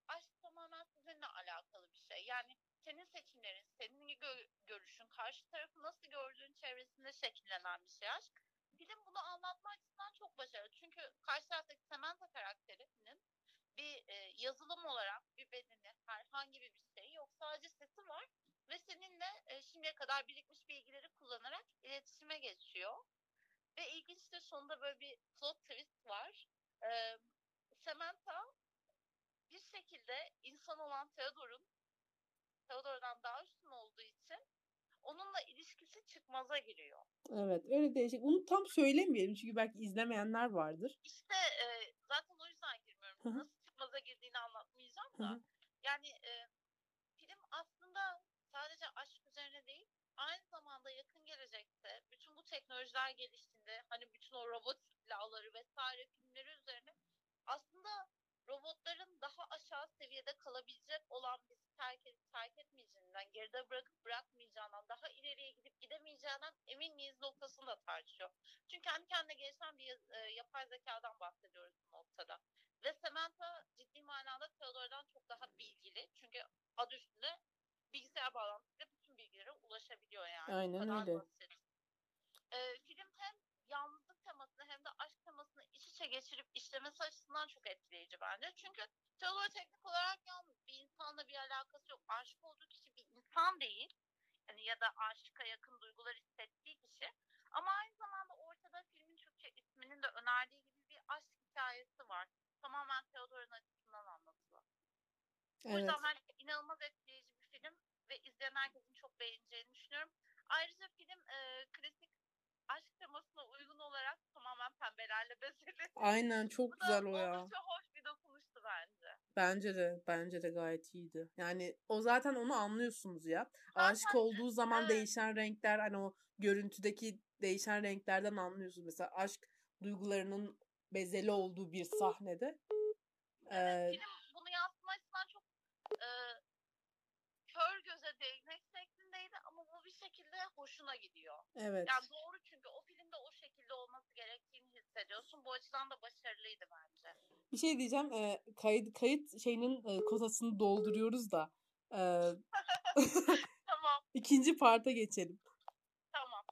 aşk tamamen sizinle alakalı bir şey. Yani senin seçimlerin, senin gö- görüşün, karşı tarafı nasıl gördüğün çevresinde şekillenen bir şey aşk. Film bunu anlatma açısından çok başarılı. Çünkü karşı taraftaki Samantha karakterinin bir e, yazılım olarak bir bedeni, herhangi bir şey yok. Sadece sesi var ve seninle e, şimdiye kadar birikmiş bilgileri kullanarak iletişime geçiyor. Ve ilginçtir sonunda böyle bir plot twist var. E, Samantha bir şekilde insan olan Theodore'un Theodore'dan daha üstün olduğu için onunla ilişkisi çıkmaza giriyor. Evet öyle değişik. Bunu tam söylemeyelim çünkü belki izlemeyenler vardır. İşte e, zaten o yüzden girmiyorum. Nasıl çıkmaza girdiğini anlatmayacağım da. Yani e, film aslında sadece aşk üzerine değil, aynı zamanda yakın gelecekte bütün bu teknolojiler geliştiğinde hani bütün o robot silahları vesaire filmleri üzerine aslında robotların daha aşağı seviyede kalabilecek olan bizi terk edip terk etmeyeceğinden, geride bırakıp bırakmayacağından, daha ileriye gidip gidemeyeceğinden emin miyiz noktasını da tartışıyor. Çünkü kendi kendine gelişen bir e, yapay zekadan bahsediyoruz bu noktada. Ve Samantha ciddi manada Theodore'dan çok daha bilgili. Çünkü adı üstünde bilgisayar bağlantısıyla bütün bilgilere ulaşabiliyor yani. Aynen öyle. basit. Ee, film hem yalnızlık temasını hem de aşk temasını iç içe geçirip işlemesi açısından çok etkileyici bence. Çünkü Theodore teknik olarak yalnız bir insanla bir alakası yok. Aşık olduğu kişi bir insan değil. Yani ya da aşıka yakın duygular hissettiği kişi. Ama aynı zamanda ortada filmin Türkçe isminin de önerdiği gibi bir aşk hikayesi var. Tamamen Theodore'un açısından anlatılı. O Evet. yüzden bence inanılmaz etkileyici bir film ve izleyen herkesin çok beğeneceğini düşünüyorum. Ayrıca film e, klasik aşk temasına uygun olarak tamamen pembelerle bezeli. Aynen çok Bu da güzel o ya. oldukça hoş bir dokunuştu bence. Bence de bence de gayet iyiydi. Yani o zaten onu anlıyorsunuz ya. Zaten, Aşık olduğu zaman evet. değişen renkler hani o görüntüdeki değişen renklerden anlıyorsunuz. Mesela aşk duygularının bezeli olduğu bir sahnede. Evet, Ee, film bunu yansıtma açısından çok e, kör göze değnek şeklindeydi ama bu bir şekilde hoşuna gidiyor. evet. Yani doğru çünkü o filmde o şekilde olması gerektiğini hissediyorsun. Bu açıdan da başarılıydı bence. Bir şey diyeceğim. e, kayıt kayıt şeyinin e, kotasını dolduruyoruz da. e, Tamam, ikinci parta geçelim. tamam.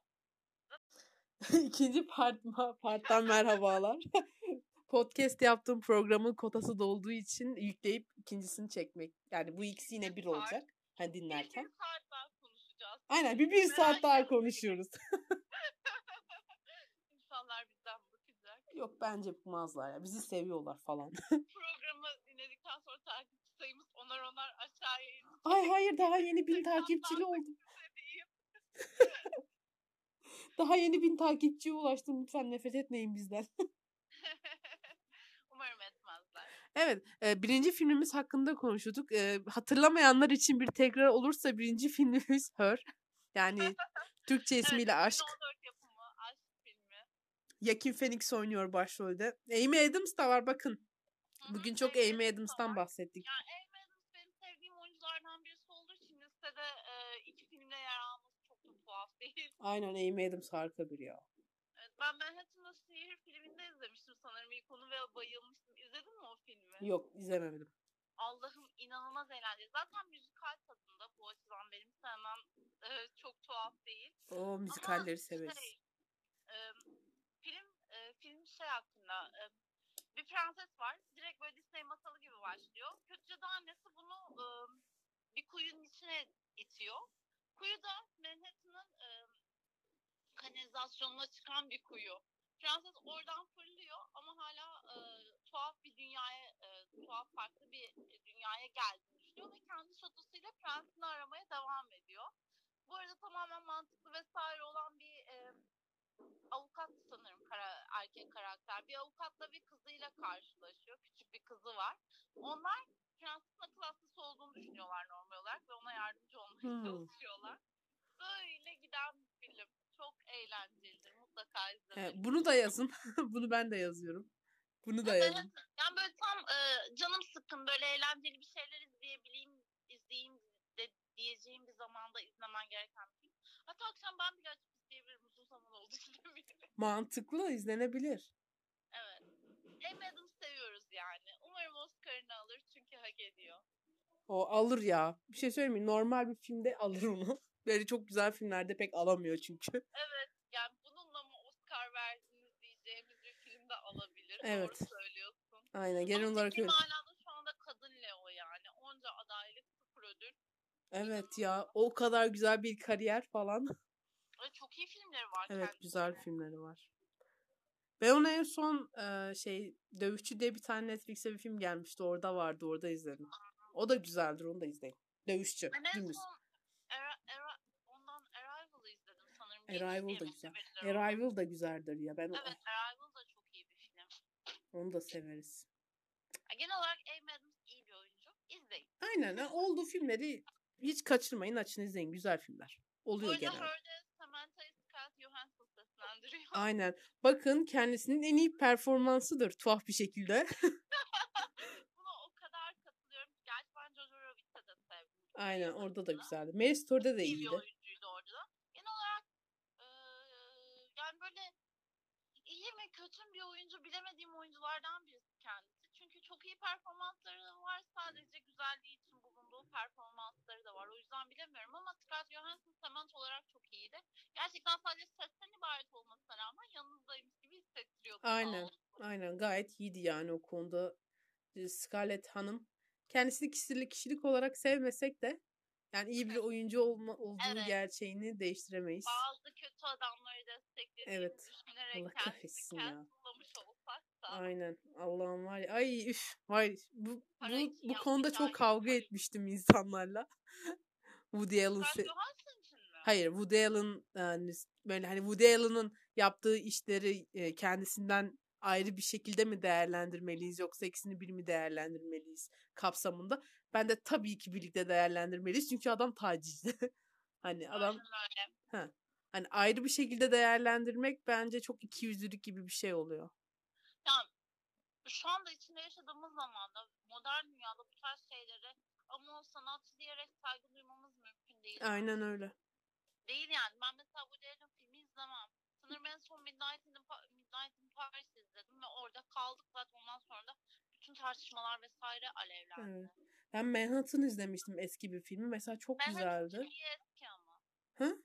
İkinci part, parttan merhabalar. Podcast yaptığım programın kotası dolduğu için yükleyip ikincisini çekmek. Yani bu ikisi yine bir olacak. Hani dinlerken. bir saat daha konuşacağız. Aynen bir, bir Merak saat daha konuşuyoruz. İnsanlar bizden bakacak. Yok bence bıkmazlar ya. Bizi seviyorlar falan. Programı dinledikten sonra takipçi sayımız onar onar aşağıya inecek. Ay hayır daha yeni bin takipçili oldum. Daha yeni bin takipçiye ulaştım. Lütfen nefret etmeyin bizden. Umarım etmezler. Evet, e, birinci filmimiz hakkında konuşuyorduk. E, hatırlamayanlar için bir tekrar olursa birinci filmimiz Her. Yani Türkçe ismiyle evet, Aşk. 2014 yapımı aşk filmi. Joaquin Phoenix oynuyor başrolde. Amy Adams da var bakın. Bugün çok Amy Amy Adams da Adams'tan bahsettik. Yani Amy Adams benim sevdiğim oyunculardan birisi olduğu için listede e, iki filmde yer alması çok da tuhaf değil. Aynen Amy Adams harika biri ya. Evet, ben Manhattan'da Sihir filminde izlemiştim sanırım ilk onu ve bayılmıştım. O filmi? Yok izlemedim. Allah'ım inanılmaz eğlenceli. Zaten müzikal tadında bu açıdan benim sevmem e, çok tuhaf değil. O müzikalleri Ama severiz. Şey, e, film e, film şey hakkında e, bir prenses var. Direkt böyle Disney masalı gibi başlıyor. Kötü cadı annesi bunu e, bir kuyunun içine itiyor. Kuyu da Manhattan'ın e, kanalizasyonuna çıkan bir kuyu. Prenses oradan fırlıyor ama hala e, tuhaf bir dünyaya, e, tuhaf farklı bir dünyaya geldiğini düşünüyor ve kendi şatosuyla prensini aramaya devam ediyor. Bu arada tamamen mantıklı vesaire olan bir e, avukat sanırım kara, erkek karakter. Bir avukatla bir kızıyla karşılaşıyor. Küçük bir kızı var. Onlar prensesin akıl hastası olduğunu düşünüyorlar normal olarak ve ona yardımcı olmaya Hmm. çalışıyorlar. Böyle giden bir film. Çok eğlencelidir. Mutlaka izleyin. bunu da yazın. bunu ben de yazıyorum. Bunu da yazın. Yani böyle tam e, canım sıkkın böyle eğlenceli bir şeyler izleyebileyim, izleyeyim de, diyeceğim bir zamanda izlemen gereken bir film. Hatta akşam ben bile açıp izleyebilirim. Uzun zaman oldu izlemeyeli. Mantıklı izlenebilir. Evet. Amy Adams seviyoruz yani. Umarım Oscar'ını alır çünkü hak ediyor. O alır ya. Bir şey söyleyeyim mi? Normal bir filmde alır onu. Böyle çok güzel filmlerde pek alamıyor çünkü. Evet. Yani bununla mı Oscar verdiniz diyeceğimiz bir film de alabilir. Evet. Doğru söylüyorsun. Aynen genel Ama olarak manada şu anda kadın Leo yani. Onca adaylık sıfır ödül. Evet ya o kadar güzel bir kariyer falan. Ve çok iyi filmleri var Evet kendisinin. güzel filmleri var. Ben onu en son e, şey Dövüşçü diye bir tane Netflix'e bir film gelmişti. Orada vardı. Orada izledim. O da güzeldir. Onu da izleyin. Dövüşçü. Ben en son ondan Arrival'ı izledim sanırım. Arrival da güzel. Arrival da güzeldir ya. Ben o- Evet Arrival da çok iyi bir film. Onu da severiz. Genel olarak Amy Adams iyi bir oyuncu. İzleyin. Aynen. Olduğu filmleri hiç kaçırmayın. Açın izleyin. Güzel filmler. Oluyor genelde. Samantha Scarlett Johansson seslendiriyor. Aynen. Bakın kendisinin en iyi performansıdır tuhaf bir şekilde. Buna o kadar katılıyorum. Gerçi ben Jojo Rabbit'te de sevdim. Aynen orada da güzeldi. Mary Story'de de iyiydi. oyuncuydu orada da. Genel olarak eee, yani böyle iyi mi kötü mü bir oyuncu bilemediğim oyunculardan birisi kendisi. Çünkü çok iyi performansları var. Sadece güzelliği için bulunduğu performansları da var. O yüzden bilemiyorum ama Scarlett Johansson Samantha olarak çok iyiydi. Gerçekten sadece sesten ibaret olmasına rağmen yanınızdaymış gibi hissettiriyordu. Aynen. Aynen gayet iyiydi yani o konuda. Ee, Scarlett Hanım kendisini kişilik kişilik olarak sevmesek de yani iyi bir oyuncu olma, olduğu Evet. gerçeğini değiştiremeyiz. Bazı kötü adamları desteklediğini Evet. düşünerek Allah kahretsin ya. Da. Aynen. Allah'ım var ya. Ay üf. Vay. Bu, Para bu, bu konuda çok kavga para. etmiştim insanlarla. Woody Allen Scarlett se- Johansson için mi? Hayır Woody Allen yani böyle hani Woody Allen'ın yaptığı işleri e, kendisinden ayrı bir şekilde mi değerlendirmeliyiz yoksa ikisini bir mi değerlendirmeliyiz kapsamında. Ben de tabii ki birlikte değerlendirmeliyiz çünkü adam tacizci. hani adam öyle. hani ayrı bir şekilde değerlendirmek bence çok ikiyüzlülük gibi bir şey oluyor. Şu anda içinde yaşadığımız zamanda modern dünyada bu tarz şeylere ama o sanatçı diyerek saygı duymamız mümkün değil. Aynen öyle. Değil yani. Ben mesela bu Allen filmi izlemem. Sanırım en son Midnight in, Pa- Midnight in Paris izledim ve orada kaldık zaten ondan sonra da bütün tartışmalar vesaire alevlendi. Evet. Ben Manhattan izlemiştim eski bir filmi. Mesela çok Manhattan güzeldi. ciddi eski ama. Hı?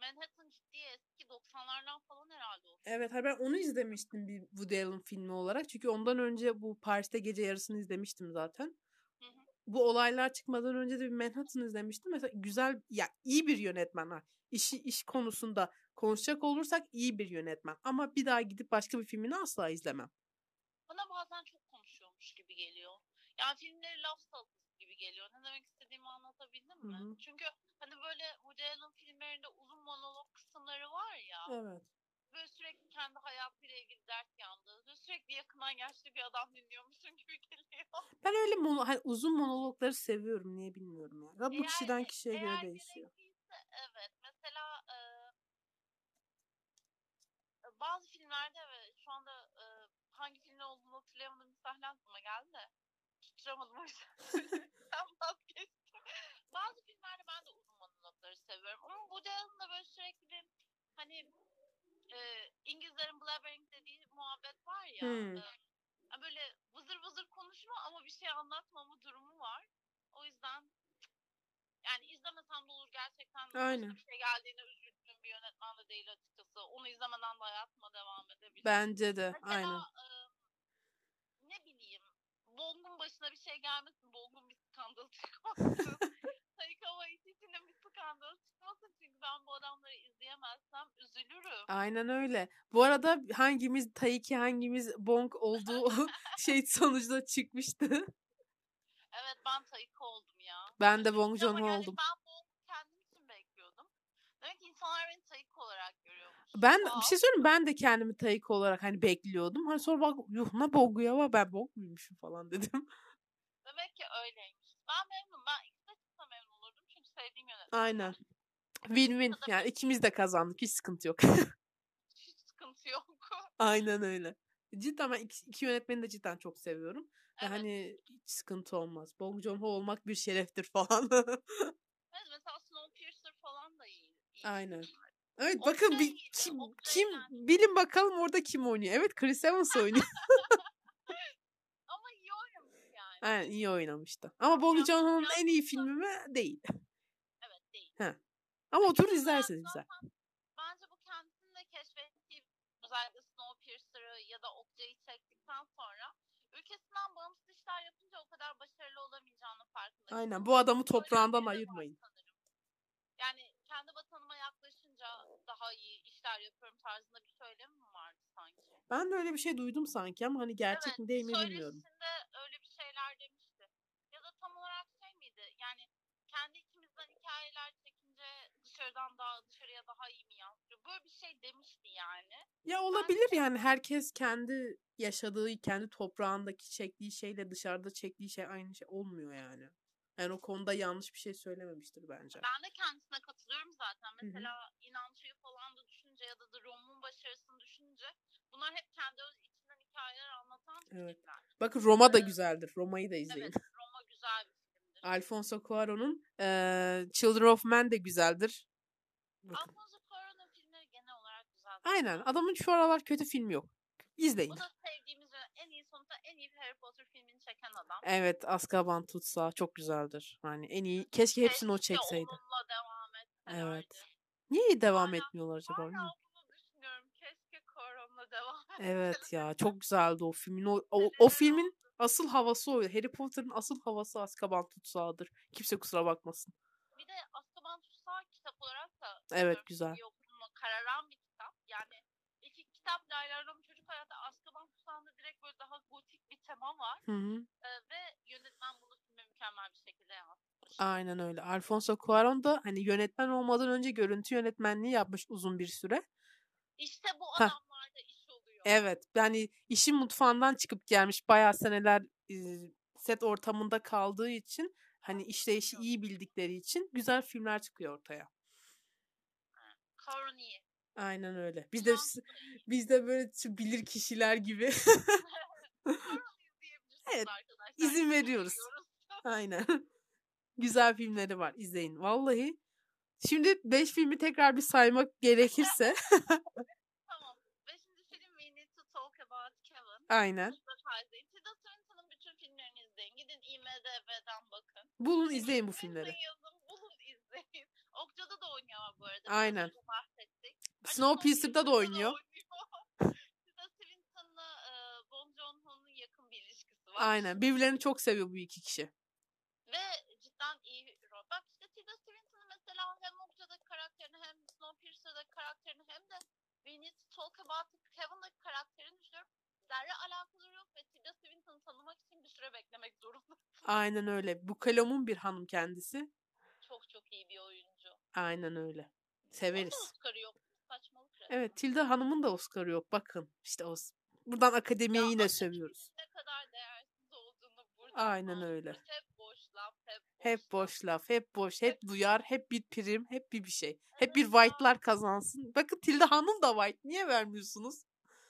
Manhattan ciddi eski 90'lardan falan herhalde o. Evet hayır, ben onu izlemiştim bir Woody Allen filmi olarak. Çünkü ondan önce bu Paris'te Gece Yarısı'nı izlemiştim zaten. Hı hı. Bu olaylar çıkmadan önce de bir Manhattan izlemiştim. Mesela güzel ya iyi bir yönetmen ha. İşi iş konusunda konuşacak olursak iyi bir yönetmen. Ama bir daha gidip başka bir filmini asla izlemem. Bana bazen çok konuşuyormuş gibi geliyor. Yani filmleri laf salatası gibi geliyor. Ne demek istediğimi anlatabildim mi? Hı hı. Çünkü hani böyle Woody Allen filmlerinde uzun adamları var ya. Evet. Böyle sürekli kendi hayatıyla ilgili dert yandığı. Sürekli yakından yaşlı bir adam dinliyormuşsun gibi geliyor. Ben öyle mono, hani uzun monologları seviyorum. Niye bilmiyorum ya. Ya bu Eğer- kişiden kişiye göre değişiyor. evet. Mesela e, bazı filmlerde ve şu anda e, hangi filmin olduğunu hatırlayamadığım bir sahne aklıma geldi de tutturamadım o yüzden. Sen vazgeçtim. Bazı filmlerde ben de uzun monologları seviyorum. Ama bu da böyle sürekli hani e, İngilizlerin blabbering dediği muhabbet var ya. Hmm. e, böyle vızır vızır konuşma ama bir şey anlatmama durumu var. O yüzden yani izlemesem de olur gerçekten. Aynen. Bir şey geldiğinde üzüldüğüm bir yönetmen de değil açıkçası. Onu izlemeden de hayatıma devam edebilirim. Bence de. Mesela Aynen. e, ne bileyim Bong'un başına bir şey gelmesin. Bong'un bir skandal çıkmasın. Skandal çıkmasın. Çünkü ben bu adamları izleyemezsem üzülürüm. Aynen öyle. Bu arada hangimiz Taiki hangimiz Bong olduğu şey sonuçta çıkmıştı. Evet ben Taika oldum ya. Ben de Bong Joon-ho yani oldum. Ben Bong'u kendim için bekliyordum. Demek ki insanlar beni Taika olarak görüyormuş. Ben Wow. bir şey söyleyeyim ben de kendimi Taiki olarak hani bekliyordum. Hani sonra bak yuh ne Bong'u ya ben Bong muymuşum falan dedim. Demek ki öyleymiş. Ben memnunum. Ben ikisi de çıksa memnun olurdum. Çünkü sevdiğim yönetmen. Aynen. Win-win. Yani ikimiz de kazandık. Hiç sıkıntı yok. Hiç sıkıntı yok. Aynen öyle. Cidden ben iki, iki yönetmeni de cidden çok seviyorum. Ve Evet. hani hiç sıkıntı olmaz. Bong Joon-ho olmak bir şereftir falan. Evet, mesela Snowpiercer falan da iyi. iyi Aynen. filmler. Evet O bakın bir, kim, o da kim eğlenceli. bilin bakalım orada kim oynuyor. Evet Chris Evans oynuyor. Ama iyi oynamış yani. Aynen iyi oynamıştı. Ama Bong Joon-ho'nun en iyi filmi mi? Değil. Değil. Ama otur Peki, izlerseniz zaten güzel. Bence bu kendisinin de keşfettiği özellikle Snowpiercer'ı ya da Okja'yı çektikten sonra ülkesinden bağımsız işler yapınca o kadar başarılı olamayacağını farkında. Aynen bu adamı toprağından ayırmayın. Yani kendi vatanıma yaklaşınca daha iyi işler yapıyorum tarzında bir söylemi mi vardı sanki? Ben de öyle bir şey duydum sanki ama hani gerçek evet, mi değil mi bilmiyorum. söyleşisinde öyle bir şeyler demişti. Ya da tam olarak şey miydi? Yani kendi ikimizden hikayeler çekince dışarıdan daha dışarıya daha iyi mi yansıyor? Böyle bir şey demişti yani. Ya olabilir yani herkes kendi yaşadığı, kendi toprağındaki çektiği şeyle dışarıda çektiği şey aynı şey olmuyor yani. Yani o konuda yanlış bir şey söylememiştir bence. Ben de kendisine katılıyorum zaten. Mesela inancıyı falan da düşünce ya da The Room'un başarısını düşünce bunlar hep kendi içinden hikayeler anlatan Evet. filmler. Bakın Roma da güzeldir. Roma'yı da izleyin. Evet, Roma güzel bir filmdir. Alfonso Cuarón'un eee, Children of Men de güzeldir. Alfonso Cuarón'un filmleri genel olarak güzel. Aynen. Adamın şu aralar kötü filmi yok. İzleyin. O da sevdiğimiz en iyi sonunda en iyi Harry Potter filmini çeken adam. Evet, Azkaban tutsa çok güzeldir. Hani en iyi. Keşke hepsini o çekseydi. onunla devam etselerdi. Evet. Niye devam Hala- etmiyorlar acaba? Hala düşünüyorum. Keşke Cuarón'la devam Evet ya çok güzeldi o filmin. O, o, o filmin asıl havası o. Harry Potter'ın asıl havası Azkaban tutsağıdır. Kimse kusura bakmasın. Bir de Azkaban Tutsağı kitap olarak da Evet, güzel. iyi? Kararan bir kitap. Yani iki kitap Layla Ram Çocuk Hayatı Azkaban Tutsağı'nda direkt böyle daha gotik bir tema var. Hı hı. Ee, ve yönetmen bunu filme mükemmel bir şekilde yansıtmış. Aynen öyle. Alfonso Cuarón da hani yönetmen olmadan önce görüntü yönetmenliği yapmış uzun bir süre. İşte bu Heh. adamlarda iş oluyor. Evet. Yani işin mutfağından çıkıp gelmiş bayağı seneler e, set ortamında kaldığı için hani işleyişi iyi bildikleri için güzel filmler çıkıyor ortaya. İyi. Aynen öyle. Biz de biz de böyle bilir kişiler gibi Evet, arkadaşlar. izin veriyoruz. Aynen. güzel filmleri var. İzleyin. Vallahi. Şimdi 5 filmi tekrar bir saymak gerekirse. Tamam. Beşinci film We Need to Talk About Kevin. Aynen. Tilda Swinton'ın bütün filmlerini izleyin. Gidin IMDB'den bakın. Bulun izleyin bu filmleri bulun izleyin. Okça'da da oynuyorlar bu arada. Aynen. Bahsettik. Hani Snowpiercer'da da oynuyor. Swinton'la e, Bong Joon-ho'nun yakın bir ilişkisi var. Aynen. Birbirlerini çok seviyor bu iki kişi. Ve cidden iyi rol. Bak işte Tilda Swinton'ın mesela hem Okça'daki karakterini hem Snowpiercer'daki karakterini hem de We Need to Talk About Kevin'daki karakterini düşünüyorum. Zerre alakaları yok ve Tilda Swinton'ı tanımak için bir süre beklemek zorunda. Aynen öyle. Bu kalomun bir hanım kendisi. Çok çok iyi bir oyuncu. Aynen öyle. Severiz. Oscar'ı yok Evet Tilda Hanım'ın da Oscar'ı yok. Bakın işte o. Buradan akademiye Ya yine sövüyoruz. Ne kadar değersiz olduğunu burada Aynen öyle. Hep boş laf, hep boş Hep boş laf, hep boş, hep duyar, hep bir prim, hep bir bir şey. Hep bir white'lar kazansın. Bakın Tilda Hanım da white. Niye vermiyorsunuz?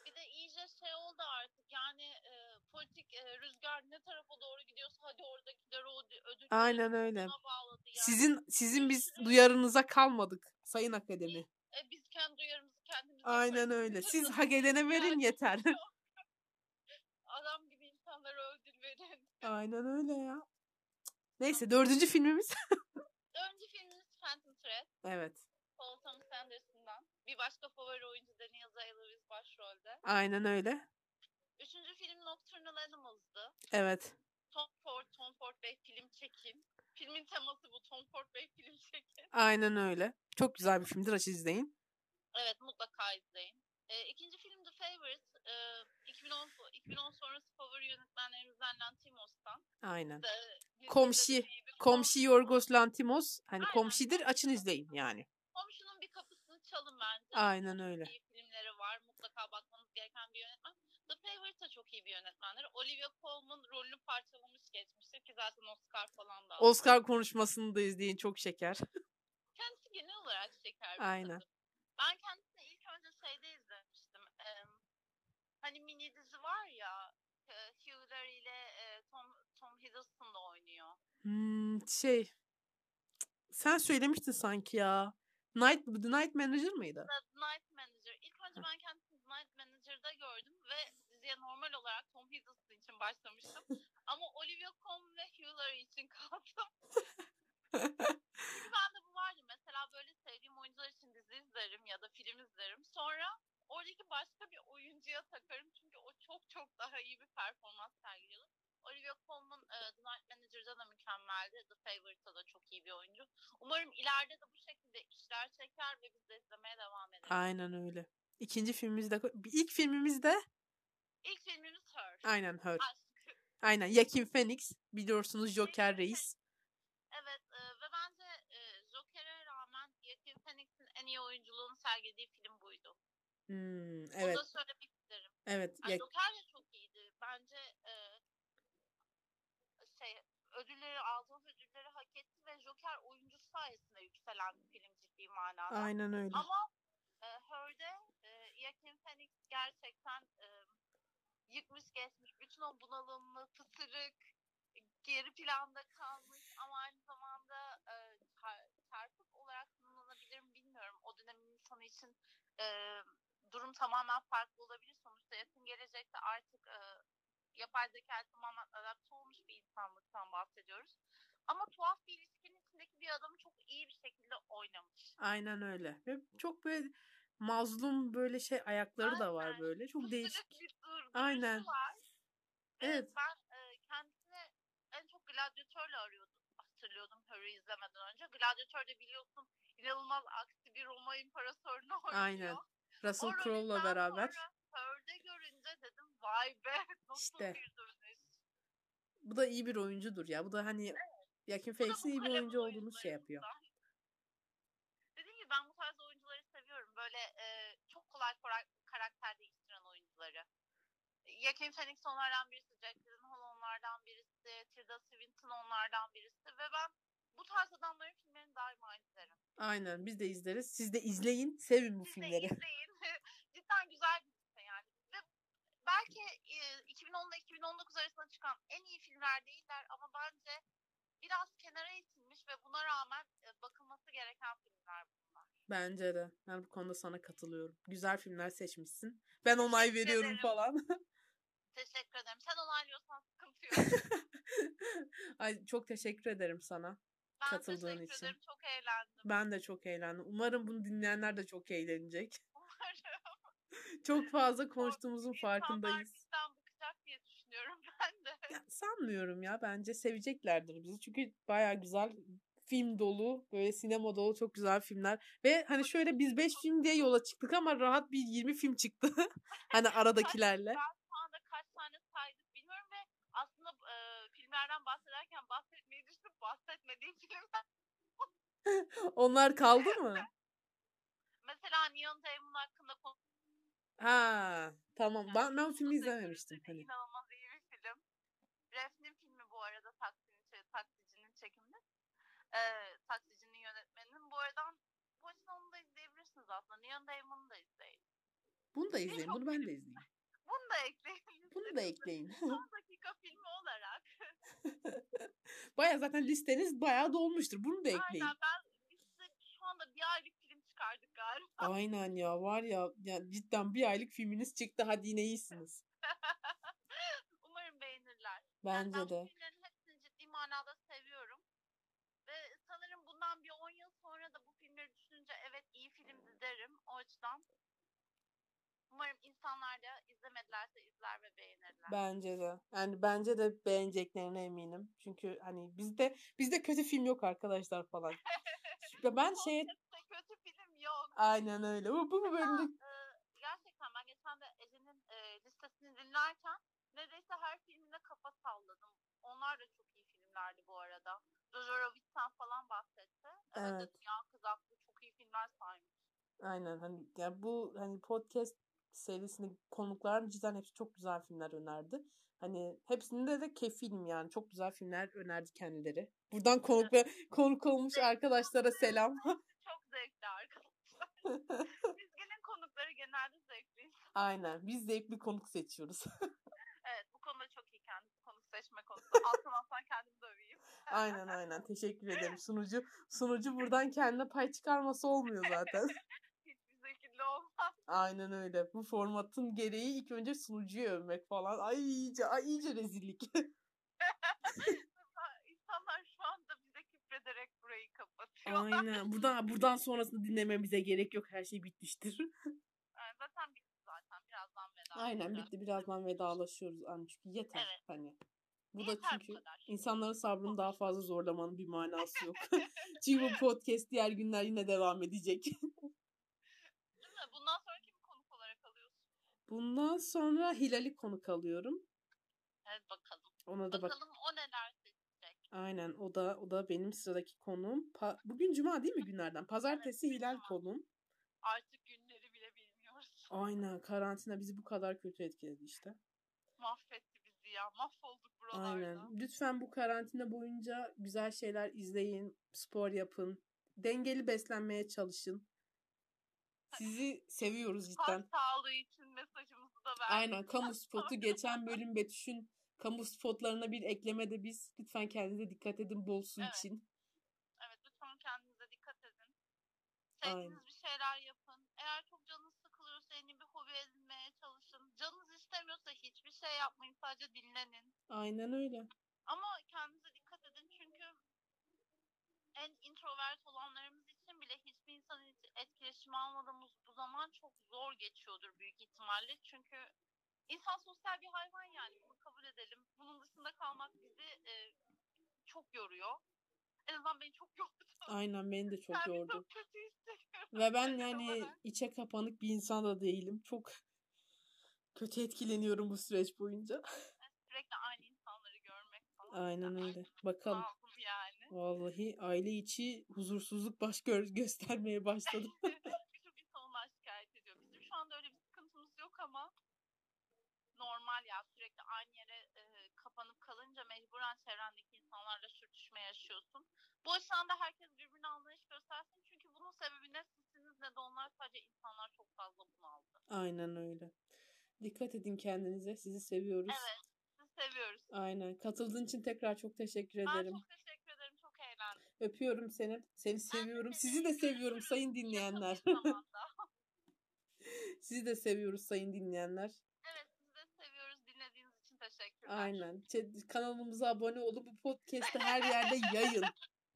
Bir de iyice şey oldu artık yani e, politik e, rüzgar ne tarafa doğru gidiyorsa hadi oradakileri o ödül Aynen öyle. yani. Sizin sizin biz duyarınıza kalmadık Sayın Akademi. E, biz kendi duyarımızı kendimiz Aynen yaparız. öyle. Siz edene verin yeter. Adam gibi insanlara ödül verin. Aynen öyle ya. Neyse dördüncü filmimiz. Dördüncü filmimiz Phantom Thread. evet. Paul Thomas Anderson'dan. Bir başka favori oyuncu Daniel Day-Lewis başrolde. Aynen öyle. Üçüncü film Nocturnal Animals'dı. Evet. Tom Ford, Tom Ford Bey film çekin. Filmin teması bu. Tom Ford Bey film çekin. Aynen öyle. Çok güzel bir filmdir. Aç izleyin. Evet mutlaka izleyin. E, ikinci film The Favourite. E, 2010, 2010 sonrası favori yönetmenlerimizden Lantimos'tan. Aynen. De, Komşi. Komşi Yorgos Lantimos. Hani Aynen. komşidir. Açın izleyin yani. Komşunun bir kapısını çalın bence. Aynen öyle. İyi filmleri var. Mutlaka bir da çok iyi bir yönetmendir. Olivia Colman rolünü parçalamış geçmiştir ki zaten Oscar falan da aldı. Oscar konuşmasını da izleyin. Çok şeker. Kendisi genel olarak şeker bir Aynen. kadın. Ben kendisini ilk önce şeyde izlemiştim. Em, hani mini dizi var ya e, Hugh ile e, Tom, Tom Hiddleston da oynuyor. Hmm, şey. Sen söylemiştin sanki ya. Night, The Night Manager mıydı? The Night Manager. İlk önce ben kendisini The Night Manager'da gördüm ve diziye normal olarak Tom Hiddleston için başlamıştım. Ama Olivia Colman ve Hugh Laurie için kaldım. Çünkü bende bu vardı. Mesela böyle sevdiğim oyuncular için dizi izlerim ya da film izlerim. Sonra oradaki başka bir oyuncuya takarım. Çünkü o çok çok daha iyi bir performans sergiliyordu. Olivia Colman e, The Night Manager'da da mükemmeldi. The Favourite'da da çok iyi bir oyuncu. Umarım ileride de bu şekilde işler çeker ve biz de izlemeye devam ederiz. Aynen öyle. İkinci filmimizde, ilk filmimizde İlk filmimiz Her. aynen Her. Aşk. Aynen Joaquin Phoenix. Biliyorsunuz Joker Reis. Evet e, ve bence e, Joker'e rağmen Joaquin Phoenix'in en iyi oyunculuğunu sergilediği film buydu. Hmm, Onu evet. da söylemek isterim. Evet. Yani Ya- Joker de çok iyiydi. Bence e, şey ödülleri aldığı ödülleri hak etti ve Joker oyuncusu sayesinde yükselen bir film ciddi manada. aynen öyle. Ama e, Her'de e, Joaquin Phoenix gerçekten e, yıkmış geçmiş. Bütün o bunalımlı, fısırık, geri planda kalmış ama aynı zamanda e, çar- çarpık olarak tanımlanabilir mi bilmiyorum. O dönemin insanı için e, durum tamamen farklı olabilir. Sonuçta yakın gelecekte artık e, yapay zeka tamamen adapte olmuş bir insanlıktan bahsediyoruz. Ama tuhaf bir ilişkinin içindeki bir adamı çok iyi bir şekilde oynamış. Aynen öyle. Ve çok böyle mazlum böyle şey ayakları da var Aynen. böyle. Çok Fısırık değişik. bir Aynen. var. Evet. Ben e, kendisini en çok gladyatörle arıyordum. Hatırlıyordum Harry izlemeden önce. Gladyatörde biliyorsun inanılmaz aksi bir Roma imparatorunu oynuyor. Aynen. Russell Crowe'la beraber. Heard'e görünce dedim vay be nasıl İşte. bir dönüş. Bu da iyi bir oyuncudur ya. Bu da hani Bu da Phoenix'in iyi bir oyuncu olduğunu şey yapıyor. Dediğim gibi ben bu tarz oyuncuları seviyorum. Böyle e, çok kolay kora- karakter değiştiren oyuncuları. Joaquin Phoenix onlardan birisi, Jack Gyllenhaal onlardan birisi, Tilda Swinton onlardan birisi ve ben bu tarz adamların filmlerini daima izlerim. Aynen biz de izleriz. Siz de izleyin. Sevin bu Siz de filmleri. izleyin. Cidden güzel bir liste yani. Ve belki e, 2010 ile 2019 arasında çıkan en iyi filmler değiller ama bence biraz kenara itilmiş ve buna rağmen e, bakılması gereken filmler bunlar. Bence de. Ben bu konuda sana katılıyorum. Güzel filmler seçmişsin. Ben onay Teşekkür veriyorum ederim. falan. Teşekkür ederim. Sen onaylıyorsan sıkıntı yok. Ay çok teşekkür ederim sana. Ben Katıldığın teşekkür için. ederim. Çok eğlendim. Ben de çok eğlendim. Umarım bunu dinleyenler de çok eğlenecek. Umarım Çok fazla konuştuğumuzun insanlar farkındayız. bizden bıkacak diye düşünüyorum ben de. Ya, sanmıyorum ya. Bence seveceklerdir bizi. Çünkü baya güzel film dolu, böyle sinema dolu çok güzel filmler. Ve hani şöyle biz 5 film diye yola çıktık ama rahat bir 20 film çıktı. hani aradakilerle. Ben şu anda kaç tane saydık bilmiyorum ve aslında e, filmlerden bahsederken bahsetmeyi düşünüp bahsetmediğim filmler. Onlar kaldı mı? Mesela Neon Demon hakkında Ha tamam. Yani Ben, ben filmi izlememiştim hani. İnanılmaz iyi bir film. Ref'nin filmi bu arada taksinin, taksicinin çekimi. Ee, taksicinin yönetmeninin. Bu aradan bu açıdan onu da izleyebilirsiniz aslında. Neon Damon'u da izleyin. Bunu da izleyin. Birçok Bunu ben de izleyeyim. Bunu da ekleyin. Bunu da ekleyin. Son dakika filmi olarak. baya zaten listeniz bayağı dolmuştur. Bunu da ekleyin. Aynen ben biz size şu anda bir aylık film çıkardık galiba. Aynen ya var ya, ya cidden bir aylık filminiz çıktı hadi yine iyisiniz. Umarım beğenirler. Yani Bence ben bu de. filmlerin hepsini ciddi manada seviyorum. Ve sanırım bundan bir 10 yıl sonra da bu filmleri düşününce evet iyi filmdi derim. O açıdan umarım insanlar da izlemedilerse izler ve beğenirler. Bence de. Yani bence de beğeneceklerine eminim. Çünkü hani bizde bizde kötü film yok arkadaşlar falan. Ben şey yok. aynen öyle. Bu, bu bölümde e, gerçekten ben geçen de Ece'nin e, listesini dinlerken neredeyse her filmine kafa salladım. Onlar da çok iyi filmlerdi bu arada. Jojo Rabbit'ten falan bahsetti. Evet. Evet. Dünya Kız Aklı çok iyi filmler saymış. aynen hani ya bu hani podcast serisinde konuklar cidden hepsi çok güzel filmler önerdi. Hani hepsinde de kefilim yani. Çok güzel filmler önerdi kendileri. Buradan konuk ve konuk olmuş arkadaşlara selam. Çok zevkli arkadaşlar. Dizginin konukları genelde zevkli. Aynen. Biz zevkli konuk seçiyoruz. Evet bu konuda çok iyi kendisi konuk seçme konusunda. Altından kendimi döveyim. aynen aynen. Teşekkür ederim. Sunucu sunucu buradan kendine pay çıkarması olmuyor zaten. Şekilde olmaz. Aynen öyle. Bu formatın gereği ilk önce sunucuyu övmek falan. Ay iyice, ay iyice rezillik. İnsanlar şu anda bize küfrederek burayı kapatıyor. Aynen. Buradan buradan sonrasını dinlememize gerek yok. Her şey bitmiştir. Yani zaten bitti zaten. Birazdan veda Aynen bitti. Birazdan vedalaşıyoruz. Yani çünkü yeter Evet. hani. Bu da çünkü insanların sabrını daha fazla zorlamanın bir manası yok. çünkü bu podcast diğer günler yine devam edecek. Bundan sonra kimi konuk olarak alıyorsun? Bundan sonra Hilal'i konuk alıyorum. Evet bakalım. Ona da bak. Bakalım o neler. Aynen o da o da benim sıradaki konuğum. Pa- Bugün cuma değil mi günlerden? Pazartesi Hilal konuğum. Artık günleri bile bilmiyoruz. Aynen karantina bizi bu kadar kötü etkiledi işte. Mahvetti bizi ya. Mahvolduk buralarda. Aynen. Lütfen bu karantina boyunca güzel şeyler izleyin, spor yapın, dengeli beslenmeye çalışın. Sizi seviyoruz cidden. Halk sağlığı için mesajımızı da verdik. Aynen kamu spotu geçen bölüm Betüş'ün kamu spotlarına bir ekleme de biz. Lütfen kendinize dikkat edin bol su Evet. için. Evet lütfen kendinize dikkat edin. Sevdiğiniz bir şeyler yapın. Eğer çok canınız sıkılıyorsa yeni bir hobi edinmeye çalışın. Canınız istemiyorsa hiçbir şey yapmayın. Sadece dinlenin. Aynen öyle. Ama kendinize dikkat edin çünkü en introvert olanlarımız için bile hiçbir insanın hiç etkileşim almadığımız bu zaman çok zor geçiyordur büyük ihtimalle. Çünkü insan sosyal bir hayvan yani bunu kabul edelim. Bunun dışında kalmak bizi e, çok yoruyor. En azından beni çok yordu. Aynen beni de çok Kendimi yordu. çok kötü hissediyorum. Ve ben yani içe kapanık bir insan da değilim. Çok kötü etkileniyorum bu süreç boyunca. Sürekli aynı insanları görmek falan. Aynen öyle. Bakalım. Yani. Vallahi aile içi huzursuzluk baş gö- göstermeye başladı. Birçok insan ondan şikayet ediyor. Bizim şu anda öyle bir sıkıntımız yok ama normal ya sürekli aynı yere e, kapanıp kalınca mecburen çevrendeki insanlarla sürtüşme yaşıyorsun. Bu açıdan da herkes birbirine anlayış göstersin. Çünkü bunun sebebi ne sizsiniz ne de onlar sadece insanlar çok fazla bunaldı. Aynen öyle. Dikkat edin kendinize. Sizi seviyoruz. Evet. Sizi seviyoruz. Aynen. Katıldığın için tekrar çok teşekkür Ben ederim. çok teşekkür ederim. Çok eğlendim. Öpüyorum seni. Seni seviyorum. Sizi de seviyorum sayın dinleyenler. Sizi de seviyoruz sayın dinleyenler. evet sizi de seviyoruz. Dinlediğiniz için teşekkürler. Aynen. Kanalımıza abone olup bu podcast'ı her yerde yayın.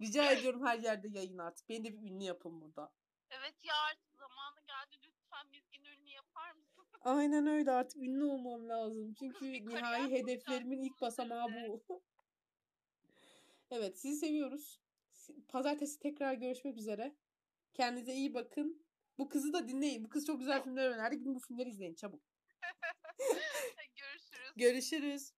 Rica ediyorum her yerde yayın artık. Beni de bir ünlü yapın burada. Evet ya artık zamanı geldi. Lütfen Mizgin ünlü yapar mısın? Aynen öyle artık ünlü olmam lazım. Çünkü nihai hedeflerimin ilk basamağı bu. evet sizi seviyoruz. Pazartesi tekrar görüşmek üzere. Kendinize iyi bakın. Bu kızı da dinleyin. Bu kız çok güzel filmler önerdi. Gidin bu filmleri izleyin çabuk. Görüşürüz. Görüşürüz.